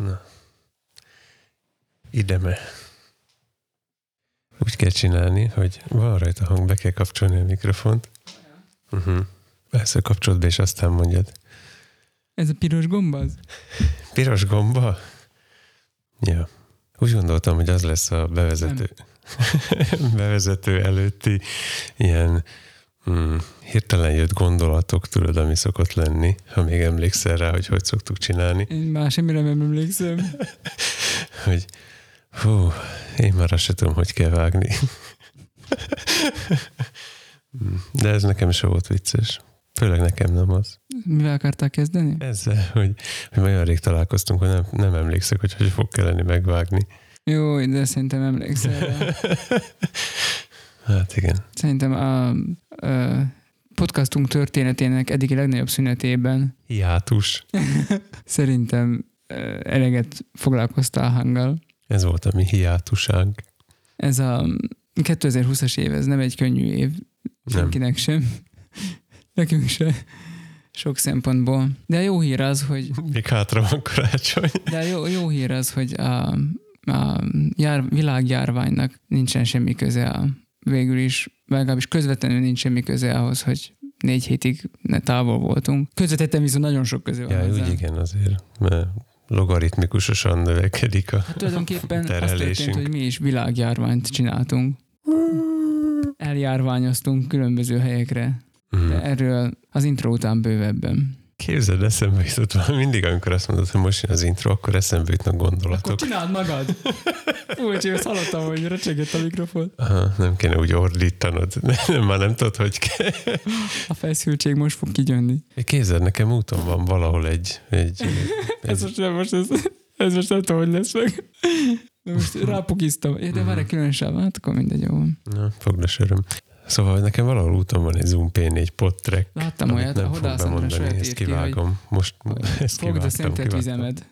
Na. Ideme. Úgy kell csinálni, hogy van rajta hang, be kell kapcsolni a mikrofont. Uh-huh. Persze kapcsolod be, és aztán mondjad. Ez a piros gomba az? Piros gomba? Ja. Úgy gondoltam, hogy az lesz a bevezető, bevezető előtti ilyen hmm, hirtelen jött gondolatok, tudod, ami szokott lenni, ha még emlékszel rá, hogy hogy szoktuk csinálni. Én már semmire nem emlékszem. hogy hú, én már azt sem tudom, hogy kell vágni. De ez nekem sem volt vicces. Főleg nekem nem az. Mivel akartál kezdeni? Ezzel, hogy, hogy olyan rég találkoztunk, hogy nem, nem emlékszek, hogy hogy fog kelleni megvágni. Jó, de szerintem emlékszel. Hát igen. Szerintem a, a podcastunk történetének eddigi legnagyobb szünetében Hiátus. szerintem eleget foglalkoztál hanggal. Ez volt a mi hiátusánk. Ez a 2020-as év, ez nem egy könnyű év senkinek sem. Nekünk se. Sok szempontból. De jó hír az, hogy Még hátra van karácsony. de jó, jó hír az, hogy a, a jár, világjárványnak nincsen semmi köze a, végül is, legalábbis közvetlenül nincs semmi köze ahhoz, hogy négy hétig ne távol voltunk. Közvetetten viszont nagyon sok köze van Ja, hozzá. úgy igen azért, mert logaritmikusosan növekedik a Hát tulajdonképpen az történt, terhelésünk. hogy mi is világjárványt csináltunk. Eljárványoztunk különböző helyekre. De Mm. erről az intro után bővebben. Képzeld, eszembe jutott valami. Mindig, amikor azt mondod, hogy most jön az intro, akkor eszembe jutnak gondolatok. csináld magad! Úgy, hogy hallottam, hogy recsegett a mikrofon. Aha, nem kéne úgy ordítanod. Nem, már nem tudod, hogy kell. A feszültség most fog kijönni. Képzeld, nekem úton van valahol egy, egy, Ez egy most nem, most ez, ez most nem tudom, hogy lesz meg. De most rápukiztam. Ja, de várj, külön sáv, hát akkor mindegy, jó van. na, fogd a söröm. Szóval hogy nekem valahol úton van egy Zoom P4 podtrack. Láttam olyat, a nem fog bemondani, ezt írt ki, kivágom. Most ezt Fogd a kivágtam, szentelt kivágtam. vizemed.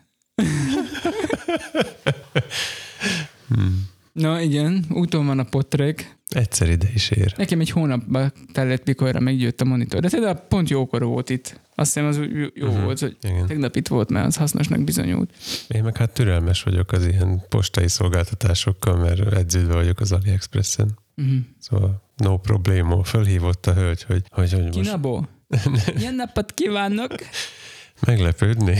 Hmm. Na igen, úton van a potrek. Egyszer ide is ér. Nekem egy hónapba tellett, mikorra meggyőtt a monitor. De például pont jókor volt itt. Azt hiszem az jó Mhm. volt, hogy Igen. tegnap itt volt, mert az hasznosnak bizonyult. Én meg hát türelmes vagyok az ilyen postai szolgáltatásokkal, mert edződve vagyok az AliExpressen. Uh-huh. Szóval no problémo. Fölhívott a hölgy, hogy, hogy, hogy most Kinabó? Ilyen napot kívánok! meglepődni.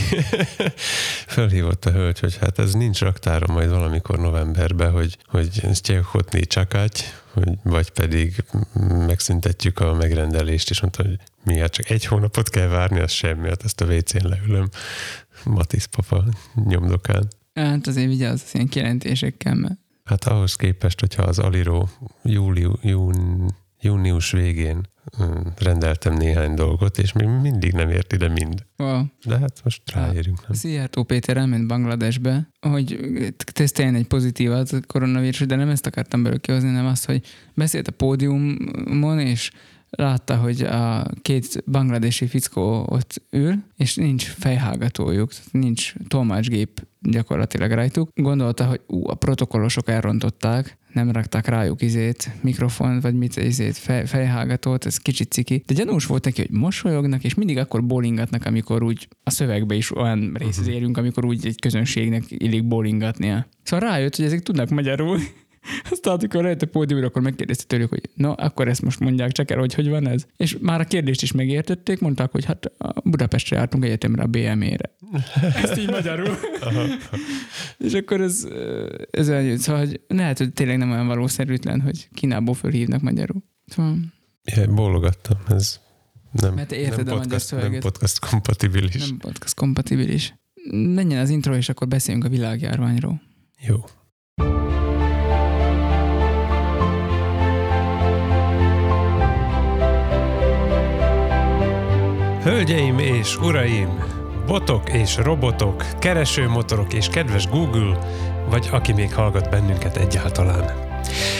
Fölhívott a hölgy, hogy hát ez nincs raktáron majd valamikor novemberben, hogy, hogy ezt ochotni csakágy, hogy, vagy pedig megszüntetjük a megrendelést, és mondta, hogy mi hát csak egy hónapot kell várni, az semmi, hát ezt a WC-n leülöm. Matisz papa nyomdokán. Hát azért vigyázz az ilyen kijelentésekkel, mert Hát ahhoz képest, hogyha az Aliro júliu, jún, június végén rendeltem néhány dolgot, és még mindig nem ért ide mind. wow. De hát most ráérünk, nem? Szijjártó Péter elment Bangladesbe, hogy teszteljen egy pozitívat a koronavírus, de nem ezt akartam belőle kihozni, hanem azt, hogy beszélt a pódiumon, és látta, hogy a két bangladesi fickó ott ül, és nincs fejhágatójuk, nincs tolmácsgép gyakorlatilag rajtuk. Gondolta, hogy ú, a protokollosok elrontották, nem rakták rájuk izét, mikrofon, vagy mit izét, fej, fejhágatót, ez kicsit ciki. De gyanús volt neki, hogy mosolyognak, és mindig akkor bólingatnak, amikor úgy a szövegbe is olyan részhez érünk, amikor úgy egy közönségnek illik bólingatnia. Szóval rájött, hogy ezek tudnak magyarul. Aztán, amikor rejött a pódiumra, akkor megkérdezte tőlük, hogy no, akkor ezt most mondják csak el, hogy hogy van ez. És már a kérdést is megértették, mondták, hogy hát a Budapestre jártunk egyetemre a BME-re. Ezt így magyarul. És akkor ez, ez olyan jött. Szóval, hogy lehet, hogy tényleg nem olyan valószerűtlen, hogy Kínából fölhívnak magyarul. Szóval, Ja, bólogattam, ez nem, Mert te érted nem, a podcast, nem szöveget. podcast kompatibilis. nem podcast kompatibilis. Menjen az intro, és akkor beszéljünk a világjárványról. Jó. Hölgyeim és uraim, botok és robotok, keresőmotorok és kedves Google, vagy aki még hallgat bennünket egyáltalán.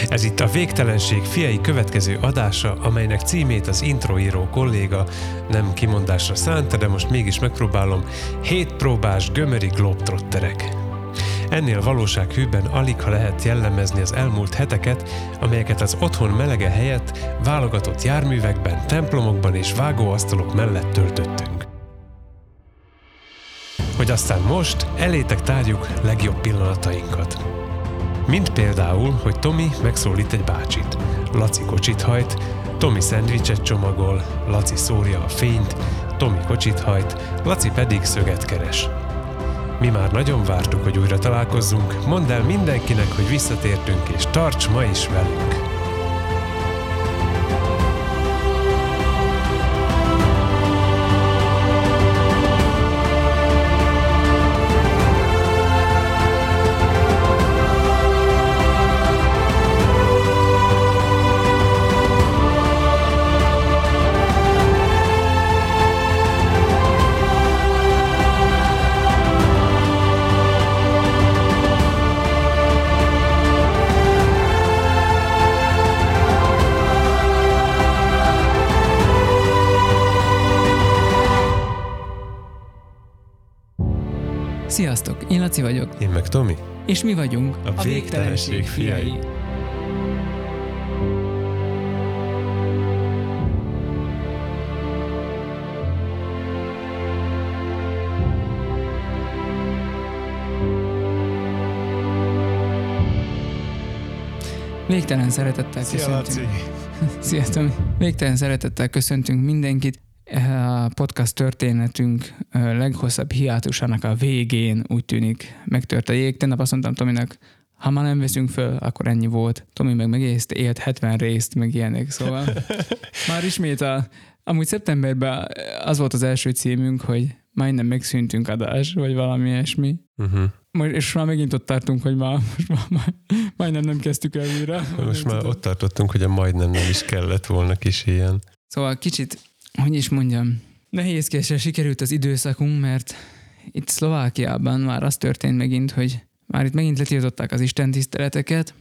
Ez itt a Végtelenség fiai következő adása, amelynek címét az introíró kolléga nem kimondásra szánta, de most mégis megpróbálom, hétpróbás gömöri globtrotterek. Ennél valósághűben alig ha lehet jellemezni az elmúlt heteket, amelyeket az otthon melege helyett válogatott járművekben, templomokban és vágóasztalok mellett töltöttünk. hogy aztán most elétek tárjuk legjobb pillanatainkat. Mint például, hogy Tomi megszólít egy bácsit, Laci kocsit hajt, Tomi szendvicset csomagol, Laci szórja a fényt, Tomi kocsit hajt, Laci pedig szöget keres. Mi már nagyon vártuk, hogy újra találkozzunk, mondd el mindenkinek, hogy visszatértünk, és tarts ma is velünk! Laci vagyok, Én meg Tomi. és mi vagyunk A végtelenség fiai. Végtelen szeretettel köszöntünk. Szia, Tomi. Végtelen szeretettel köszöntünk mindenkit. A podcast történetünk leghosszabb hiátusának a végén úgy tűnik megtört a jég. Tegnap azt mondtam Tominak, ha már nem veszünk föl, akkor ennyi volt. Tomi meg megészte, élt 70 részt, meg ilyenek, szóval már ismét a, amúgy szeptemberben az volt az első címünk, hogy majdnem megszűntünk adás, vagy valami ilyesmi. Uh-huh. Most, és már megint ott tartunk, hogy már, most már, már majdnem nem kezdtük el újra. Most már tudom. ott tartottunk, hogy a majdnem nem is kellett volna kis ilyen. Szóval kicsit, hogy is mondjam, nehézkesen sikerült az időszakunk, mert itt Szlovákiában már az történt megint, hogy már itt megint letiltották az istentiszteleteket,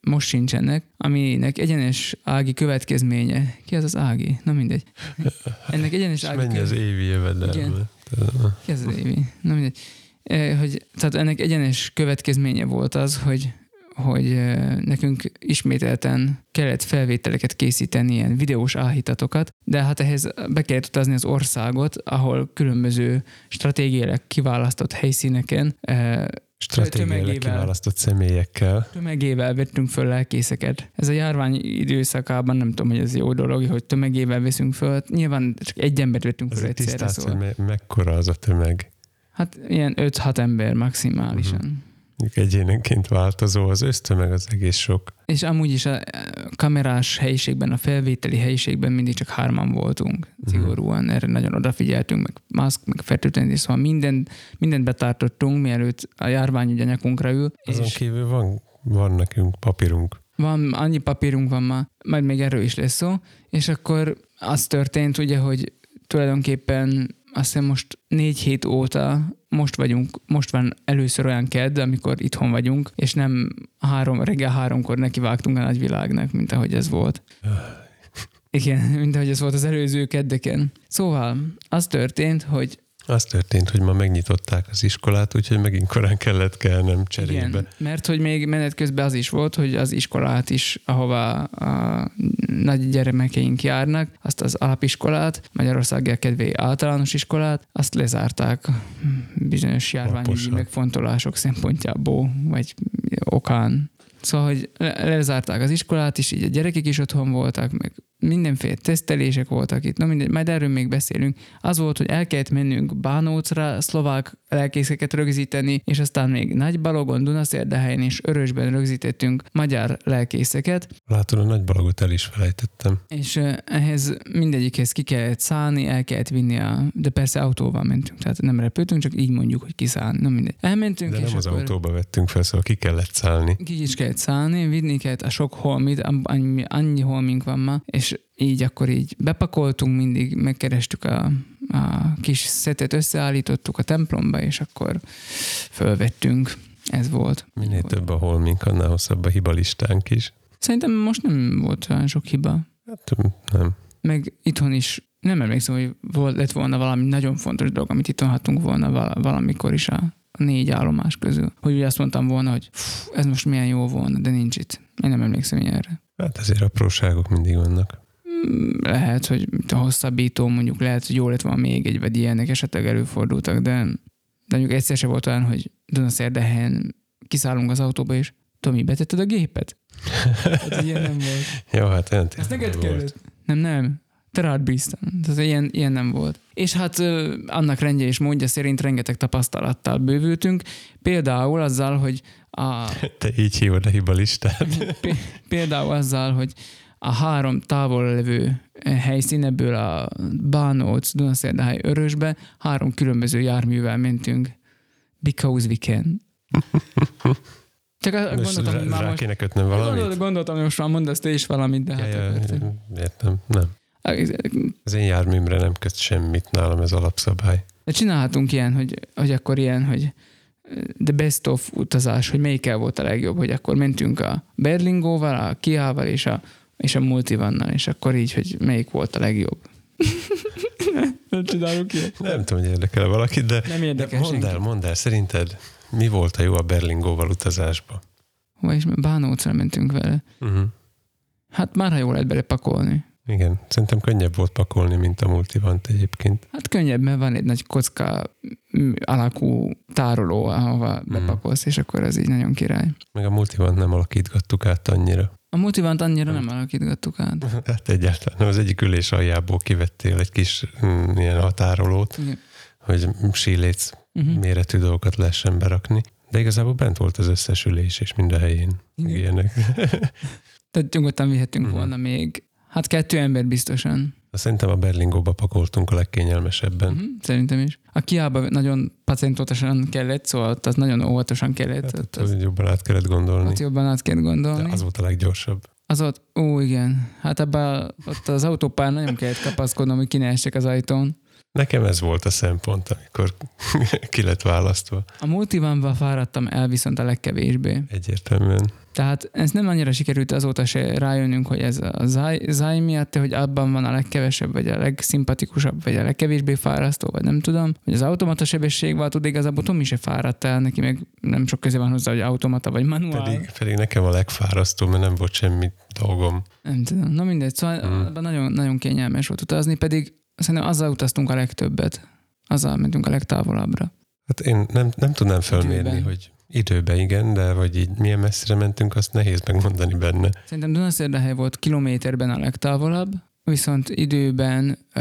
most sincsenek, aminek egyenes ági következménye. Ki az az ági? Na mindegy. Ennek egyenes ági mennyi az évi jövedelme? Ki az az évi? Na mindegy. Eh, Hogy, tehát ennek egyenes következménye volt az, hogy hogy nekünk ismételten kellett felvételeket készíteni, ilyen videós áhítatokat, de hát ehhez be kellett utazni az országot, ahol különböző stratégiailag kiválasztott helyszíneken Stratégiailag kiválasztott személyekkel. tömegével vettünk föl lelkészeket. Ez a járvány időszakában nem tudom, hogy ez jó dolog, hogy tömegével veszünk föl. Nyilván csak egy embert vettünk föl egyszerre, tisztáz, szóval. hogy me- mekkora az a tömeg. Hát ilyen 5-6 ember maximálisan. Mhm. Egyénenként változó, az össztömeg az egész sok. És amúgy is a kamerás helyiségben, a felvételi helyiségben mindig csak hárman voltunk. Szigorúan erre nagyon odafigyeltünk, meg maszk, meg fertőtlenítés, szóval minden, mindent betartottunk, mielőtt a járvány ugye nyakunkra ül. Azon és kívül van, van nekünk papírunk. van, annyi papírunk van ma, majd még erről is lesz szó, és akkor az történt ugye, hogy tulajdonképpen azt hiszem most négy hét óta most vagyunk, most van először olyan kedd, amikor itthon vagyunk, és nem három, reggel háromkor nekivágtunk a nagyvilágnak, mint ahogy ez volt. Igen, mint ahogy ez volt az előző keddeken. Szóval az történt, hogy Az történt, hogy ma megnyitották az iskolát, úgyhogy megint korán kellett kelnem cserébe. Igen, mert hogy még menet közben az is volt, hogy az iskolát is, ahova a nagy gyermekeink járnak, azt az alapiskolát, Magyarország kedvé általános iskolát, azt lezárták bizonyos járványügyi Alaposan. megfontolások szempontjából, vagy okán. Szóval, hogy le- lezárták az iskolát is, így a gyerekek is otthon voltak, meg mindenféle tesztelések voltak itt, na mindegy, majd erről még beszélünk. Az volt, hogy el kellett mennünk Bánócra, szlovák lelkészeket rögzíteni, és aztán még Nagy Balogon, Dunaszérdehelyen és Örösben rögzítettünk magyar lelkészeket, Látod, a nagy balagot el is felejtettem. és ehhez mindegyikhez ki kellett szállni, el kellett vinni a... De persze autóval mentünk, tehát nem repültünk, csak így mondjuk, hogy kiszállni. Na mindegy. Elmentünk, De és nem az akkor... autóba vettünk fel, szóval ki kellett szállni. ki is kellett szállni, vinni kellett a sok holmit, annyi, annyi holmink van ma, és így akkor így bepakoltunk mindig, megkerestük a, a kis szetet, összeállítottuk a templomba, és akkor fölvettünk. Ez volt. Minél több a holmink, annál hosszabb a hibalistánk is. Szerintem most nem volt olyan sok hiba. Hát nem. Meg itthon is nem emlékszem, hogy volt, lett volna valami nagyon fontos dolog, amit itthon hattunk volna vala- valamikor is a, a négy állomás közül. Hogy ugye azt mondtam volna, hogy ez most milyen jó volna, de nincs itt. Én nem emlékszem ilyenre. Hát azért apróságok mindig vannak. Lehet, hogy a hosszabbító mondjuk lehet, hogy jó lett volna még egy, vagy ilyenek esetleg előfordultak, de De mondjuk egyszer se volt olyan, hogy Dunaszerdahelyen kiszállunk az autóba, és Tomi, betetted a gépet? Hát ilyen nem volt. Jó, hát olyan Ezt neked kellett. Nem, nem. Te rád bíztam. Tehát ilyen, ilyen nem volt. És hát ö, annak rendje és módja szerint rengeteg tapasztalattal bővültünk. Például azzal, hogy a, Te így hívod a hiba listát. P- például azzal, hogy a három távol levő helyszín ebből a Bánóc, Dunaszerdahely, Örösbe három különböző járművel mentünk. Because we can. Csak azt gondoltam, hogy már rá most... kéne kötnöm valamit? Gondoltam, gondoltam, hogy most már mondasz te is valamit, de Ja, hát ja, akkor- értem, nem. Az én járműmre nem köt semmit nálam ez alapszabály. De csinálhatunk ilyen, hogy, hogy akkor ilyen, hogy the best of utazás, hogy melyikkel volt a legjobb, hogy akkor mentünk a Berlingóval, a Kiával és a, és a Multivannal, és akkor így, hogy melyik volt a legjobb. nem csinálunk ilyet. Nem tudom, hogy érdekel valakit, de, Nem de érdekel mondd el, mondd el, szerinted mi volt a jó a Berlingóval utazásba? Hova is, Bánócra mentünk vele. Uh-huh. Hát már ha jól lehet belepakolni. Igen, szerintem könnyebb volt pakolni, mint a multivant egyébként. Hát könnyebb, mert van egy nagy kocka mm, alakú tároló, ahova bepakolsz, és akkor az így nagyon király. Meg a multivant nem alakítgattuk át annyira. A multivant annyira nem alakítgattuk át. Hát egyáltalán nem. Az egyik ülés aljából kivettél egy kis mm, ilyen határolót, Igen. hogy síléc Uh-huh. méretű dolgokat lehessen berakni. De igazából bent volt az összes ülés, és mind a helyén. Igen. Ilyenek. Tehát nyugodtan vihetünk Mhm. volna még, hát kettő ember biztosan. Szerintem a Berlingóba pakoltunk a legkényelmesebben. Uh-huh. Szerintem is. A kiába nagyon pacentótosan kellett, szóval ott az nagyon óvatosan kellett. Hát ott, az, az jobban át kellett gondolni. ott jobban át kell gondolni. De az volt a leggyorsabb. Az ott, ó igen, hát abban ott az autópár nagyon kellett kapaszkodnom, hogy ki ne az ajtón. Nekem ez volt a szempont, amikor ki lett választva. A multivanban fáradtam el viszont a legkevésbé. Egyértelműen. Tehát ez nem annyira sikerült azóta se rájönnünk, hogy ez a záj, záj miatt, hogy abban van a legkevesebb, vagy a legszimpatikusabb, vagy a legkevésbé fárasztó, vagy nem tudom. Hogy az automata sebességvel tud igazából Tomi se fáradt el, neki meg nem sok köze van hozzá, hogy automata vagy manuál. Pedig, pedig nekem a legfárasztó, mert nem volt semmi dolgom. Nem tudom. Na mindegy, szóval Mm. mm. abban nagyon, nagyon kényelmes volt utazni, pedig szerintem azzal utaztunk a legtöbbet. Azzal mentünk a legtávolabbra. Hát én nem, nem tudnám felmérni, Időben. hogy időben igen, de hogy így milyen messzire mentünk, azt nehéz megmondani benne. Szerintem Dunaszerdahely volt kilométerben a legtávolabb, viszont időben ö,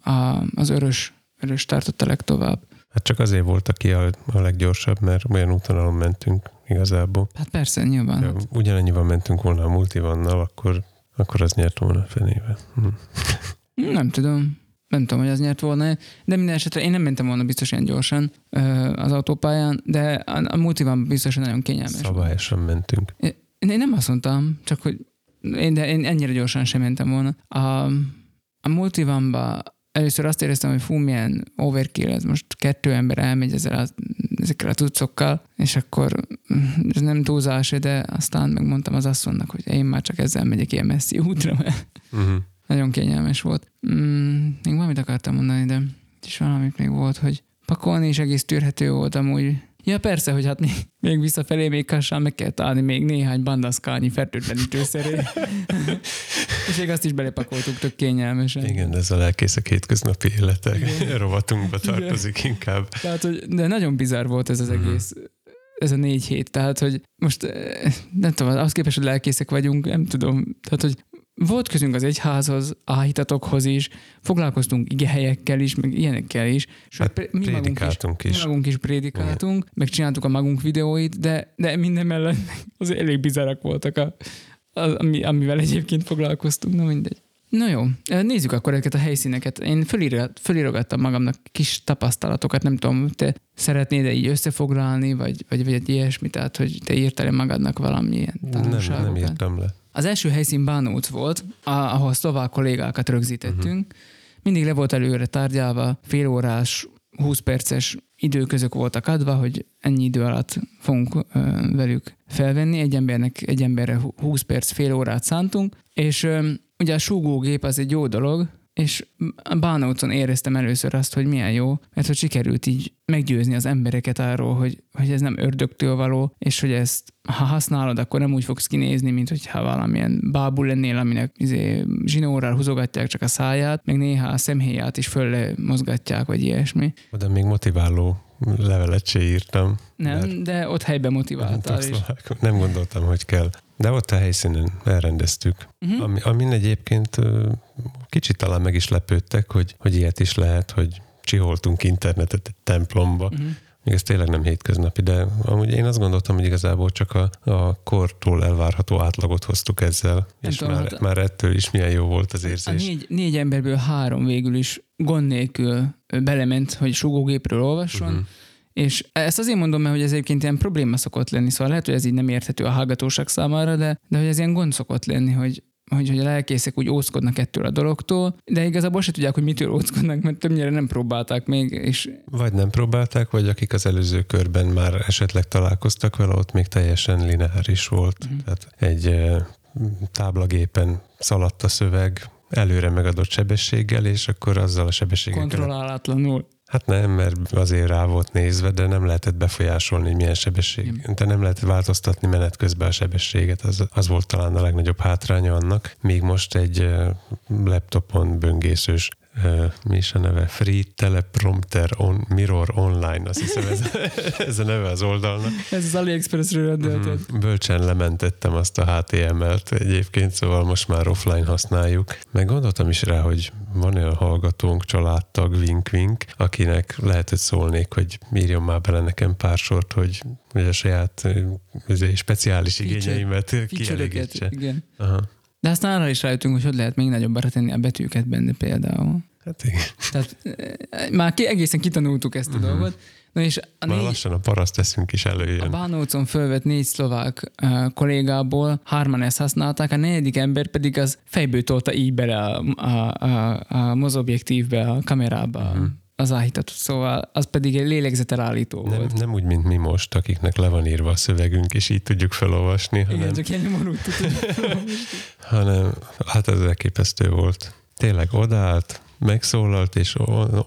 a, az örös, örös tartott a legtovább. Hát csak azért volt aki a, a leggyorsabb, mert olyan útvonalon mentünk igazából. Hát persze, nyilván. Ha ugyanannyival mentünk volna a multivannal, akkor, akkor az nyert volna fenébe. Hm. Nem tudom. Nem tudom, hogy az nyert volna, de minden esetre én nem mentem volna biztos ilyen gyorsan az autópályán, de a, a multivan biztosan nagyon kényelmes. Szabályosan mentünk. Én, nem azt mondtam, csak hogy én, de én ennyire gyorsan sem mentem volna. A, a multivanba először azt éreztem, hogy fú, milyen overkill, ez most kettő ember elmegy ezzel a, ezekkel a tucokkal, és akkor ez nem túlzás, de aztán megmondtam az asszonynak, hogy én már csak ezzel megyek ilyen messzi útra, mert Uh-huh. Nagyon kényelmes volt. Mm, még valamit akartam mondani, de és valamit még volt, hogy pakolni is egész tűrhető volt amúgy. Ja persze, hogy hát még, visszafelé még kassán meg kell találni még néhány bandaszkálnyi fertőtlenítőszeré. és még azt is belepakoltuk tök kényelmesen. Igen, ez a lelkészek hétköznapi élete Igen. rovatunkba tartozik inkább. Tehát, hogy, de nagyon bizarr volt ez az Mhm. egész, ez a négy hét. Tehát, hogy most eh, nem tudom, az képest, hogy lelkészek vagyunk, nem tudom. Tehát, hogy volt közünk az egyházhoz, áhítatokhoz is, foglalkoztunk igehelyekkel is, meg ilyenekkel is. Sőt, Hát mi magunk is, prédikáltunk mi is. magunk is prédikáltunk, meg csináltuk a magunk videóit, de, de minden mellett az elég bizarrak voltak, a, az, ami, amivel egyébként foglalkoztunk, na mindegy. Na jó, nézzük akkor ezeket a helyszíneket. Én fölírogat, fölírogattam magamnak kis tapasztalatokat, nem tudom, te szeretnéd-e így összefoglalni, vagy, vagy, vagy egy ilyesmi, tehát hogy te írtál magadnak valamilyen Nem, tanulságokat? nem írtam le. Az első helyszín Bánóc volt, ahol szlovák kollégákat rögzítettünk. Mhm. Mindig le volt előre tárgyalva, fél órás, 20 perces időközök voltak adva, hogy ennyi idő alatt fogunk ö, velük felvenni. Egy embernek egy emberre hu- 20 perc, fél órát szántunk, és ö, ugye a súgógép az egy jó dolog, és a Bánócon éreztem először azt, hogy milyen jó, mert hogy sikerült így meggyőzni az embereket arról, hogy, hogy ez nem ördögtől való, és hogy ezt ha használod, akkor nem úgy fogsz kinézni, mint hogyha valamilyen bábul lennél, aminek izé, zsinórral húzogatják csak a száját, meg néha a szemhéját is fölle mozgatják, vagy ilyesmi. De még motiváló levelet se írtam. Nem, de ott helyben motiváltál is. Nem gondoltam, hogy kell. De ott a helyszínen elrendeztük. Uh-huh. Ami, amin egyébként kicsit talán meg is lepődtek, hogy, hogy ilyet is lehet, hogy csiholtunk internetet egy templomba. Uh-huh. Még ez tényleg nem hétköznapi, de amúgy én azt gondoltam, hogy igazából csak a, a kortól elvárható átlagot hoztuk ezzel, nem és tudom, már, hát már ettől is milyen jó volt az érzés. A négy, négy emberből három végül is gond nélkül belement, hogy sugógépről olvasson, uh-huh és ezt azért mondom, mert hogy ez egyébként ilyen probléma szokott lenni, szóval lehet, hogy ez így nem érthető a hallgatóság számára, de, de hogy ez ilyen gond szokott lenni, hogy, hogy, hogy a lelkészek úgy óckodnak ettől a dologtól, de igazából se tudják, hogy mitől óckodnak, mert többnyire nem próbálták még. És... Vagy nem próbálták, vagy akik az előző körben már esetleg találkoztak vele, ott még teljesen lineáris volt. Uh-huh. Tehát egy táblagépen szaladt a szöveg, előre megadott sebességgel, és akkor azzal a sebességgel... Kontrollálatlanul. Hát nem, mert azért rá volt nézve, de nem lehetett befolyásolni, hogy milyen sebesség. Nem. De nem lehetett változtatni menet közben a sebességet, az, az volt talán a legnagyobb hátránya annak. Még most egy laptopon böngészős mi is a neve? Free Teleprompter on, Mirror Online, azt hiszem ez, ez a neve az oldalnak. Ez az AliExpressről rendelted. Mm, bölcsen lementettem azt a HTML-t egyébként, szóval most már offline használjuk. Meg gondoltam is rá, hogy van olyan hallgatónk, családtag, Wink, akinek lehetett szólnék, hogy írjon már bele nekem pár sort, hogy, hogy a saját speciális igényeimet kielégítse. Igen. Aha. De aztán arra is rájöttünk, hogy hogy lehet még nagyobbra tenni a betűket benne például. Hát igen. Tehát eh, már ki, egészen kitanultuk ezt a uh-huh. dolgot. Na és a négy, lassan a paraszt eszünk is előjön. A Bánócon fölvett négy szlovák uh, kollégából hárman ezt használták, a negyedik ember pedig az fejből tolta így bele a, a, a, a mozobjektívbe, a kamerába. Uh-huh az áhítatot, szóval az pedig egy lélegzetelállító nem, volt. Nem úgy, mint mi most, akiknek le van írva a szövegünk, és így tudjuk felolvasni. Igen, hanem, csak ilyen hanem hát ez elképesztő volt. Tényleg odaállt, megszólalt, és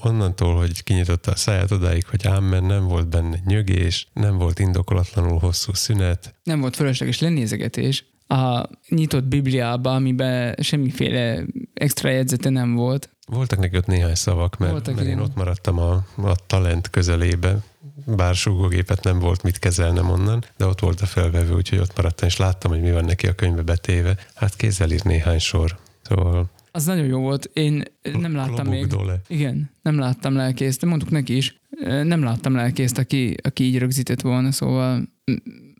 onnantól, hogy kinyitotta a száját odáig, hogy ámen, nem volt benne nyögés, nem volt indokolatlanul hosszú szünet. Nem volt fölösleges lenézegetés. A nyitott Bibliába, amiben semmiféle extra jegyzete nem volt, voltak neki ott néhány szavak, mert, Voltak, mert én ott maradtam a, a talent közelébe, bár súgógépet nem volt mit kezelnem onnan, de ott volt a felvevő, úgyhogy ott maradtam, és láttam, hogy mi van neki a könyvbe betéve. Hát kézzel írt néhány sor. Szóval az nagyon jó volt. Én nem láttam még. Dole. Igen, nem láttam lelkészt, de mondtuk neki is. Nem láttam lelkészt, aki, aki így rögzített volna, szóval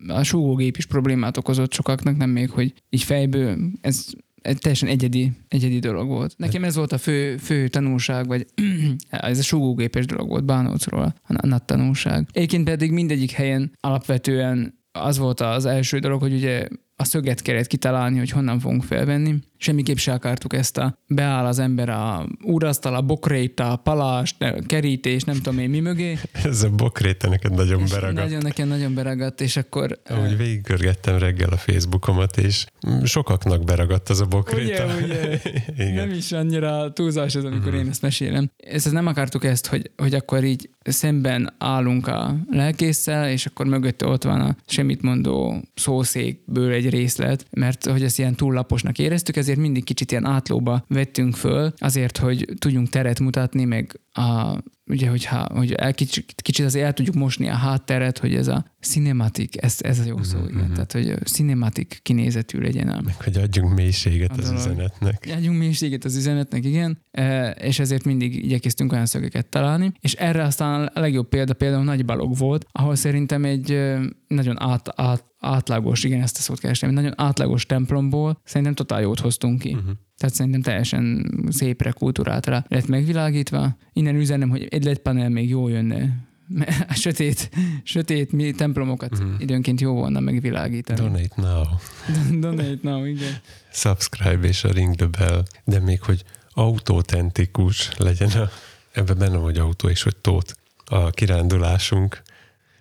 a súgógép is problémát okozott sokaknak, nem még, hogy így fejből, ez teljesen egyedi, egyedi dolog volt. Nekem ez volt a fő, fő tanulság, vagy ez a súgógépes dolog volt Bánócról, a nagy tanulság. Egyébként pedig mindegyik helyen alapvetően az volt az első dolog, hogy ugye a szöget kellett kitalálni, hogy honnan fogunk felvenni. Semmiképp se akartuk ezt a beáll az ember a úrasztal, a bokréta, a palást, a kerítés, nem tudom én mi mögé. Ez a bokréta neked nagyon és beragadt. Nagyon nekem nagyon beragadt, és akkor... Ahogy végigörgettem reggel a Facebookomat, és sokaknak beragadt az a bokréta. Ugye, ugye. Igen. Nem is annyira túlzás ez, amikor mm. én ezt mesélem. Ezt, nem akartuk ezt, hogy, hogy akkor így szemben állunk a lelkészsel, és akkor mögötte ott van a semmit mondó szószékből egy részlet, mert hogy ezt ilyen túllaposnak éreztük, ezért mindig kicsit ilyen átlóba vettünk föl, azért, hogy tudjunk teret mutatni, meg a, ugye, hogyha, hogy el, kicsit, kicsit azért el tudjuk mosni a hátteret, hogy ez a cinematic, ez, ez a jó szó, mm-hmm. igen, mhm. tehát hogy cinematic kinézetű legyen. A, meg hogy adjunk mélységet az üzenetnek. Adjunk mélységet az üzenetnek, igen, e, és ezért mindig igyekeztünk olyan szögeket találni, és erre aztán a legjobb példa például Nagy Balog volt, ahol szerintem egy nagyon át, át, átlagos, igen, ezt a szót kerestem, egy nagyon átlagos templomból szerintem totál jót hoztunk ki. Uh-huh. Tehát szerintem teljesen szépre, kultúrátra lett megvilágítva. Innen üzenem, hogy egy LED panel még jó jönne. A sötét, sötét mi templomokat uh-huh. időnként jó volna megvilágítani. Donate now. Donate now, igen. Subscribe és a ring the bell. De még, hogy autententikus legyen a, ebben benne vagy autó és hogy tót a kirándulásunk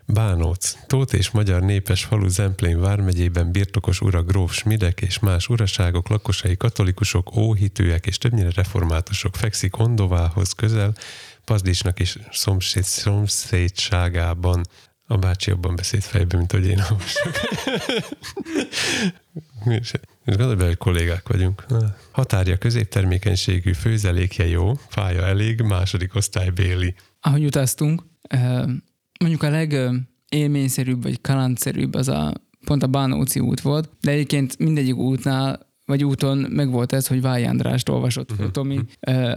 Bánóc. Tóth és magyar népes falu Zemplén vármegyében birtokos ura gróf Smidek és más uraságok, lakosai katolikusok, óhitűek és többnyire reformátusok fekszik Ondovához közel, Pazdicsnak is szomszéd, szomszédságában. A bácsi jobban beszélt fejbe, mint hogy én. És gondolj be, hogy kollégák vagyunk. Határja középtermékenységű, főzelékje jó, fája elég, második osztály béli. Ahogy utaztunk, mondjuk a legélményszerűbb vagy kalandszerűbb az a pont a Bánóci út volt, de egyébként mindegyik útnál vagy úton megvolt ez, hogy Váj Andrást olvasott uh-huh. Tomi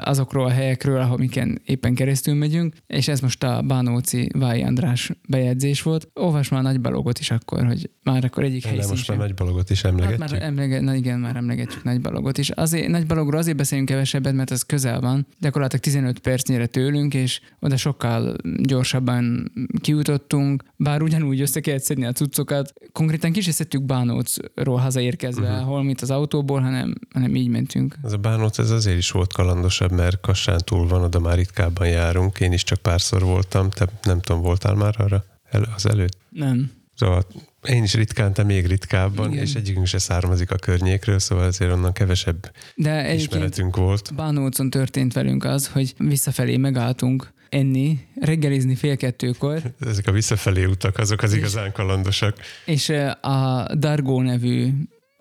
azokról a helyekről, ahol miken éppen keresztül megyünk, és ez most a Bánóci Váj András bejegyzés volt. Olvas már nagy balogot is akkor, hogy már akkor egyik hely. most már nagy balogot is emlegetjük. Hát már emlege, na igen, már emlegetjük nagy balogot is. Azért, nagy balogról azért beszélünk kevesebbet, mert ez közel van, gyakorlatilag 15 percnyire tőlünk, és oda sokkal gyorsabban kijutottunk, bár ugyanúgy össze kellett szedni a cuccokat. Konkrétan kis Bánócról hazaérkezve, uh-huh. hol mit az autó autóból, hanem, hanem így mentünk. Ez a bánóc ez azért is volt kalandosabb, mert Kassán túl van, oda már ritkábban járunk. Én is csak párszor voltam, te nem tudom, voltál már arra el, az előtt? Nem. Szóval én is ritkán, te még ritkábban, Igen. és egyikünk se származik a környékről, szóval ezért onnan kevesebb De ismeretünk volt. Bánócon történt velünk az, hogy visszafelé megálltunk enni, reggelizni fél kettőkor. Ezek a visszafelé utak, azok az és, igazán kalandosak. És a Dargó nevű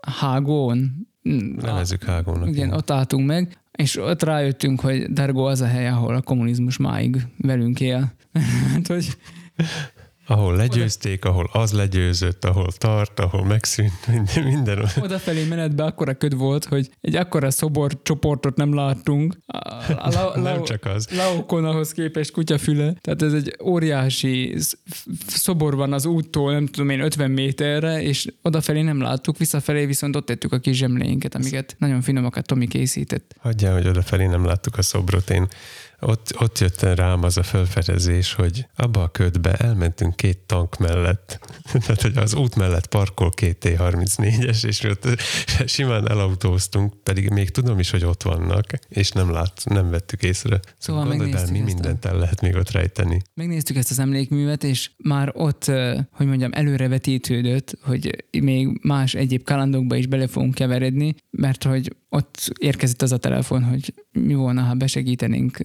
Hágón. Nevezzük Hágónak. Igen, ott álltunk meg, és ott rájöttünk, hogy Dargó az a hely, ahol a kommunizmus máig velünk él. hát, hogy ahol legyőzték, ahol az legyőzött, ahol tart, ahol megszűnt, minden. minden. Odafelé menetben akkora köd volt, hogy egy akkora szobor csoportot nem láttunk. A, a la, la, nem csak az. Laokon ahhoz képest kutyafüle. Tehát ez egy óriási szobor van az úttól, nem tudom én, 50 méterre, és odafelé nem láttuk, visszafelé viszont ott tettük a kis zsemléinket, amiket nagyon finomakat Tomi készített. Hagyjál, hogy odafelé nem láttuk a szobrot. Én ott, ott jött rám az a felfedezés, hogy abba a ködbe elmentünk két tank mellett, tehát hogy az út mellett parkol két T-34-es, és ott simán elautóztunk, pedig még tudom is, hogy ott vannak, és nem lát, nem vettük észre. Szóval, gondolj el, mi mindent el lehet még ott rejteni. Megnéztük ezt az emlékművet, és már ott, hogy mondjam, előrevetítődött, hogy még más egyéb kalandokba is bele fogunk keveredni, mert hogy ott érkezett az a telefon, hogy mi volna, ha besegítenénk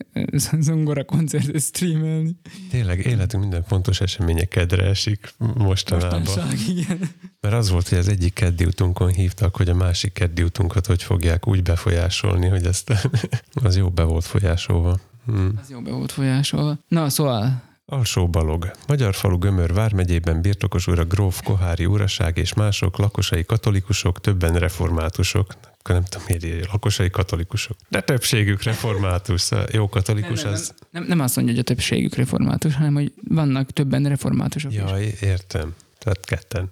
zongora koncertet streamelni. Tényleg életünk minden fontos eseménye kedre esik mostanában. Mostanság, igen. Mert az volt, hogy az egyik keddi utunkon hívtak, hogy a másik keddi utunkat hogy fogják úgy befolyásolni, hogy ezt az jó be volt folyásolva. Hmm. Az jó be volt folyásolva. Na, szóval Alsó Balog. Magyar falu Gömör vármegyében birtokos ura gróf Kohári uraság és mások, lakosai katolikusok, többen reformátusok. Nem tudom, miért lakosai katolikusok. De többségük református. Jó katolikus nem, nem, az... Nem, nem azt mondja, hogy a többségük református, hanem hogy vannak többen reformátusok Jaj, is. értem. Tehát ketten.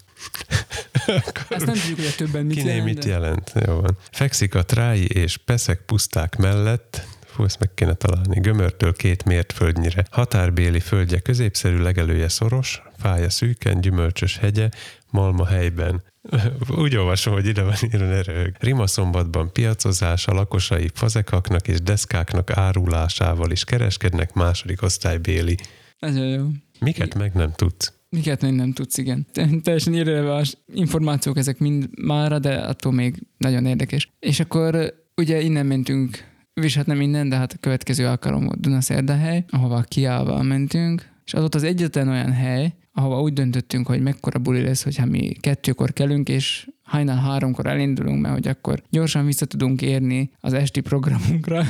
Ezt nem tudjuk, hogy a többen mit Kiné jelent. mit jelent. Jó van. Fekszik a trái és peszek puszták mellett, Fú, ezt meg kéne találni. Gömörtől két mért földnyire. Határbéli földje középszerű, legelője szoros, fája szűken, gyümölcsös hegye, malma helyben. Úgy olvasom, hogy ide van írva, röhög. Rimaszombatban piacozás, a lakosai fazekaknak és deszkáknak árulásával is kereskednek második osztálybéli. Nagyon jó. Miket meg nem tudsz? Miket még nem tudsz, igen. Teljesen irreleváns információk ezek mind mára, de attól még nagyon érdekes. És akkor ugye innen mentünk és nem minden, de hát a következő alkalom volt Dunaszerdahely, ahova kiállva mentünk, és az ott az egyetlen olyan hely, ahova úgy döntöttünk, hogy mekkora buli lesz, hogyha mi kettőkor kelünk, és hajnal háromkor elindulunk, mert hogy akkor gyorsan vissza tudunk érni az esti programunkra.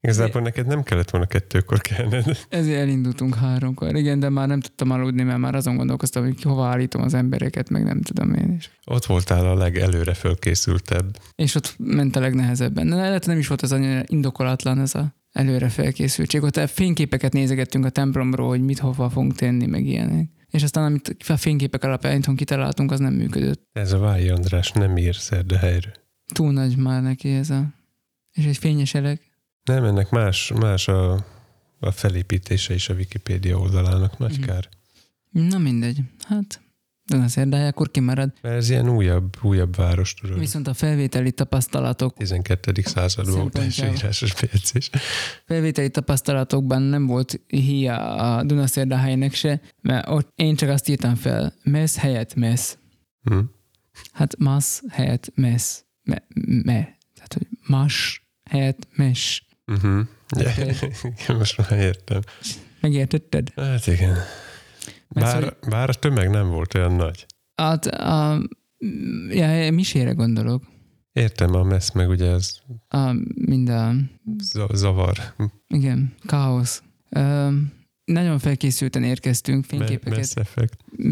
Igazából neked nem kellett volna kettőkor kelned. Ezért elindultunk háromkor. Igen, de már nem tudtam aludni, mert már azon gondolkoztam, hogy hova állítom az embereket, meg nem tudom én is. Ott voltál a legelőre fölkészültebb. És ott ment a legnehezebben. De lehet, nem is volt az annyira indokolatlan ez a előre felkészültség. Ott fényképeket nézegettünk a templomról, hogy mit hova fogunk tenni, meg ilyenek. És aztán, amit a fényképek alapján kitaláltunk, az nem működött. Ez a Vályi András nem ír helyre. Túl nagy már neki ez a... És egy fényes elek. Nem, ennek más, más a, a felépítése is a Wikipédia oldalának, nagy mm. kár. Na mindegy, hát Dunaszerdája, akkor kimarad. Mert ez ilyen újabb, újabb város, tudod. Viszont a felvételi tapasztalatok 12. században volt első írásos bejegyzés. felvételi tapasztalatokban nem volt híja a Dunaszerdáhelynek se, mert ott én csak azt írtam fel, mesz helyett mesz. Hm. Hát masz helyett mesz. Me, me. Tehát, hogy más helyett mes. Uh-huh. Ja, most már értem. Megértetted? Hát igen. Mert Bár, bár a tömeg nem volt olyan nagy. Hát a, ja, misére gondolok. Értem, a messz meg ugye ez A, mind a, za- zavar. igen, káosz. Ö, nagyon felkészülten érkeztünk, fényképeket,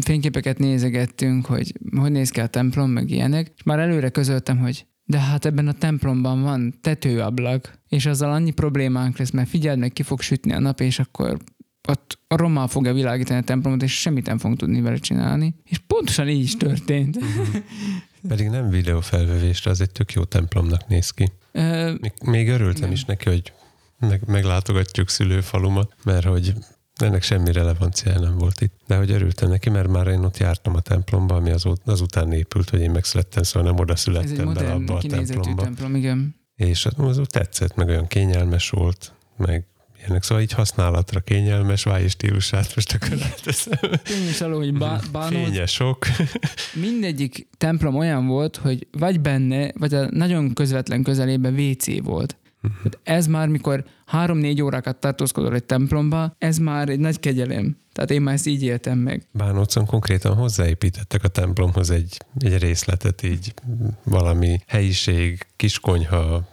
fényképeket nézegettünk, hogy hogy néz ki a templom, meg ilyenek. És már előre közöltem, hogy de hát ebben a templomban van tetőablak, és azzal annyi problémánk lesz, mert figyeld meg, ki fog sütni a nap, és akkor ott a rommal fogja világítani a templomot, és semmit nem fogunk tudni vele csinálni. És pontosan így is történt. Pedig nem videófelvevésre, az egy tök jó templomnak néz ki. Ö, Még, még örültem Nem. is neki, hogy meg, meglátogatjuk szülőfalumat, mert hogy ennek semmi relevanciája nem volt itt. De hogy örültem neki, mert már én ott jártam a templomba, ami az, azután épült, hogy én megszülettem, szóval nem oda születtem bele abba a templomba. templom, igen. És az, az úgy tetszett, meg olyan kényelmes volt, meg ilyenek. Szóval így használatra kényelmes, váj stílusát most akkor áteszem. Tény is alól, hogy bá, bánod, mindegyik templom olyan volt, hogy vagy benne, vagy a nagyon közvetlen közelében WC volt. Tehát ez már, mikor három-négy órákat tartózkodol egy templomba, ez már egy nagy kegyelem. Tehát én már ezt így éltem meg. Bánócon konkrétan hozzáépítettek a templomhoz egy, egy részletet, így valami helyiség, kiskonyha,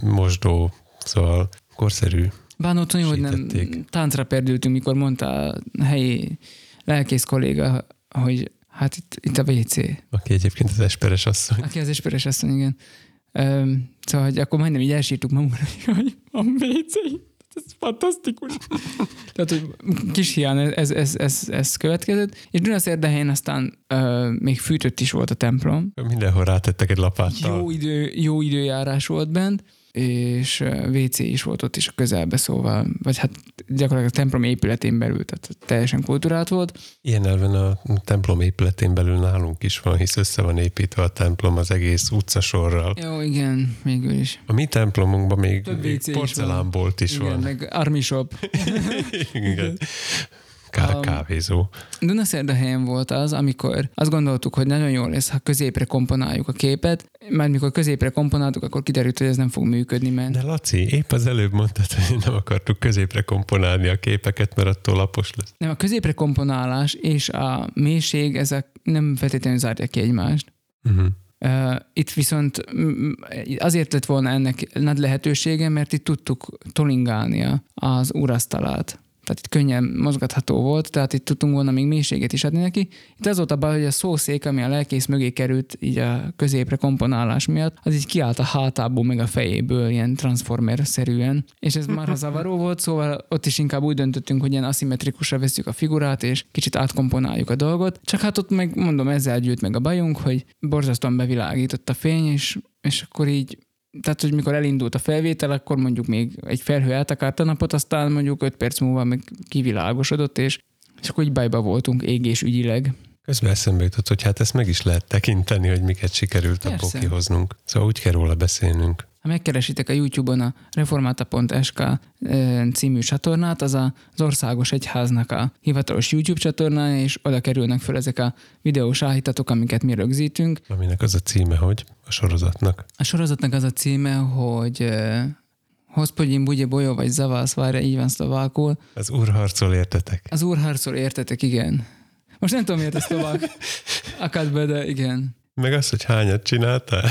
mosdó, szóval korszerű. Bánóton jó, hogy nem táncra perdültünk, mikor mondta a helyi lelkész kolléga, hogy hát itt, itt a WC. Aki egyébként az esperes asszony. Aki az esperes asszony, igen. Öm, szóval, hogy akkor majdnem így elsírtuk magunkra, hogy a WC. Ez fantasztikus. Tehát, hogy kis hián ez, ez, ez, ez, ez következett. És Dunaszerdahelyen aztán ö, még fűtött is volt a templom. Mindenhol rátettek egy lapáttal. Jó, idő, jó időjárás volt bent, és WC is volt ott is a közelbe, szóval, vagy hát gyakorlatilag a templom épületén belül, tehát teljesen kultúrát volt. Ilyen elven a templom épületén belül nálunk is van, hisz össze van építve a templom az egész utcasorral. Jó, igen, végül is. A mi templomunkban még, még WC is porcelánbolt is, igen, van. meg Army Shop. Igen. Ká- Um, kávézó. Dunaszerdahelyen volt az, amikor azt gondoltuk, hogy nagyon jó lesz, ha középre komponáljuk a képet, mert mikor középre komponáltuk, akkor kiderült, hogy ez nem fog működni, mert De Laci, épp az előbb mondtad, hogy nem akartuk középre komponálni a képeket, mert attól lapos lesz. nem, a középre komponálás és a mélység, ezek nem feltétlenül zárják ki egymást. Uh-huh. Uh, itt viszont mm, azért lett volna ennek nagy lehetősége, mert itt tudtuk tolingálni a- az urasztalát. Tehát itt könnyen mozgatható volt, tehát itt tudtunk volna még mélységet is adni neki. Itt az volt a baj, hogy a szószék, ami a lelkész mögé került így a középre komponálás miatt, az így kiállt a hátából, meg a fejéből, ilyen transformer-szerűen. És ez már zavaró volt, szóval ott is inkább úgy döntöttünk, hogy ilyen aszimmetrikusra veszük a figurát, és kicsit átkomponáljuk a dolgot. Csak hát ott meg mondom, ezzel gyűlt meg a bajunk, hogy borzasztóan bevilágított a fény, és, és akkor így tehát, hogy mikor elindult a felvétel, akkor mondjuk még egy felhő eltakárt a napot, aztán mondjuk 5 perc múlva meg kivilágosodott, és, és akkor így bajba voltunk égés ügyileg. Közben eszembe jutott, hogy hát ezt meg is lehet tekinteni, hogy miket sikerült abból Persze. kihoznunk. Szóval úgy kell róla beszélnünk. Ha megkeresitek a YouTube-on a reformata.sk című csatornát, az az országos egyháznak a hivatalos YouTube csatornája, és oda kerülnek föl ezek a videós áhítatok, amiket mi rögzítünk. Aminek az a címe, hogy a sorozatnak. A sorozatnak az a címe, hogy Hospodin budje bolyó vagy zavász, várja, így van szlovákul. Az úr harcol értetek. Az úr harcol, értetek, igen. Most nem tudom, miért a szlovák akad be, de igen. Meg az, hogy hányat csináltál?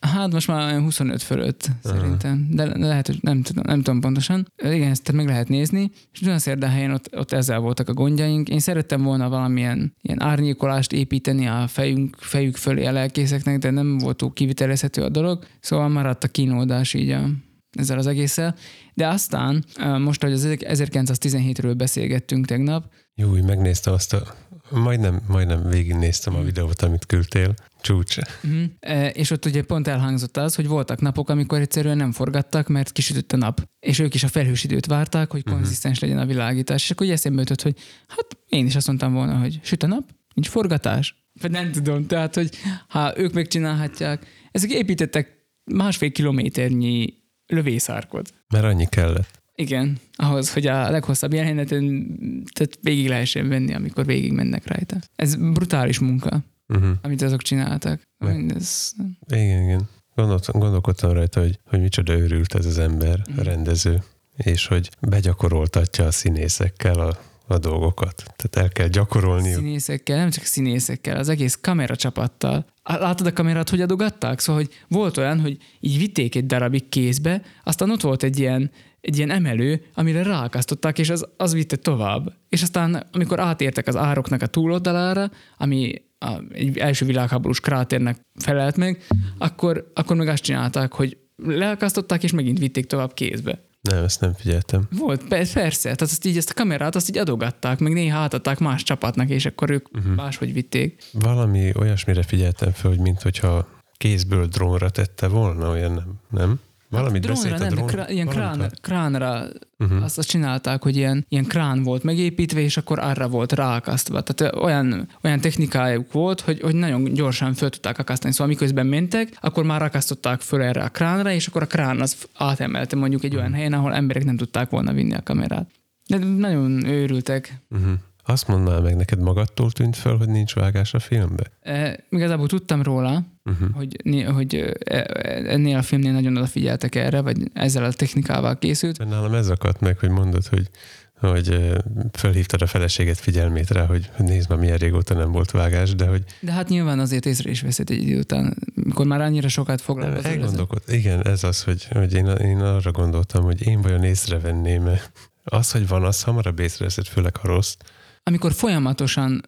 Hát most már olyan 25 fölött szerintem, de lehet, hogy nem tudom, nem tudom pontosan. Igen, ezt meg lehet nézni, és Dunaszerdahelyen ott, ott ezzel voltak a gondjaink. Én szerettem volna valamilyen ilyen árnyékolást építeni a fejünk, fejük fölé a lelkészeknek, de nem volt túl kivitelezhető a dolog, szóval maradt a kínódás így a, ezzel az egésszel. De aztán, most, hogy az 1917-ről beszélgettünk tegnap, Jó, úgy megnéztem azt a... Majdnem, majdnem végignéztem a videót, amit küldtél. Csúcs. Uh-huh. E, és ott ugye pont elhangzott az, hogy voltak napok, amikor egyszerűen nem forgattak, mert kisütött a nap. És ők is a felhős időt várták, hogy konzisztens legyen a világítás. És akkor ugye eszembe jutott, hogy hát én is azt mondtam volna, hogy süt a nap, nincs forgatás. Vagy nem tudom, tehát, hogy ha ők megcsinálhatják, ezek építettek másfél kilométernyi lövészárkot. Mert annyi kellett. Igen, ahhoz, hogy a leghosszabb jeleneten tehát végig lehessen venni, amikor végig mennek rajta. Ez brutális munka, Uh-huh. amit azok csináltak. Meg- Mindez, Igen, igen. Gondoltam, gondolkodtam rajta, hogy, hogy micsoda őrült ez az ember, a rendező, és hogy begyakoroltatja a színészekkel a, a dolgokat. Tehát el kell gyakorolni. színészekkel, nem csak színészekkel, az egész kameracsapattal. Látod a kamerát, hogy adogatták? Szóval, hogy volt olyan, hogy így vitték egy darabig kézbe, aztán ott volt egy ilyen, egy ilyen emelő, amire ráakasztották, és az, az vitte tovább. És aztán, amikor átértek az ároknak a túloldalára, ami a, egy első világháborús kráternek felelt meg, akkor, akkor meg azt csinálták, hogy leakasztották, és megint vitték tovább kézbe. Nem, ezt nem figyeltem. Volt, pe- persze, tehát azt így ezt a kamerát azt így adogatták, meg néha átadták más csapatnak, és akkor ők uh-huh. máshogy vitték. Valami olyasmire figyeltem fel, hogy mint hogyha kézből drónra tette volna, olyan nem? nem? Valamit Drónra beszélt a nem, drón? krá, ilyen krán, kránra Mhm. azt, azt csinálták, hogy ilyen, ilyen krán volt megépítve, és akkor arra volt ráakasztva. Tehát olyan, olyan technikájuk volt, hogy, hogy nagyon gyorsan föl tudták akasztani. Szóval miközben mentek, akkor már akasztották föl erre a kránra, és akkor a krán az átemelte mondjuk egy Mhm. olyan helyen, ahol emberek nem tudták volna vinni a kamerát. De nagyon őrültek. Uh-huh. Azt mondd meg, neked magadtól tűnt fel, hogy nincs vágás a filmbe? E, igazából tudtam róla, Uh-huh. hogy, hogy ö, e- ennél a filmnél nagyon odafigyeltek erre, vagy ezzel a technikával készült. Mert nálam ez akadt meg, hogy mondod, hogy hogy ö, fölhívtad a feleséget figyelmét rá, hogy nézd már, milyen régóta nem volt vágás, de hogy De hát nyilván azért észre is veszed egy idő után, mikor már annyira sokat foglalkozol. elgondolkod. Igen, ez az, hogy, hogy én, én arra gondoltam, hogy én vajon észrevenném -e. Az, hogy van, az hamarabb észreveszed, főleg a rossz. Amikor folyamatosan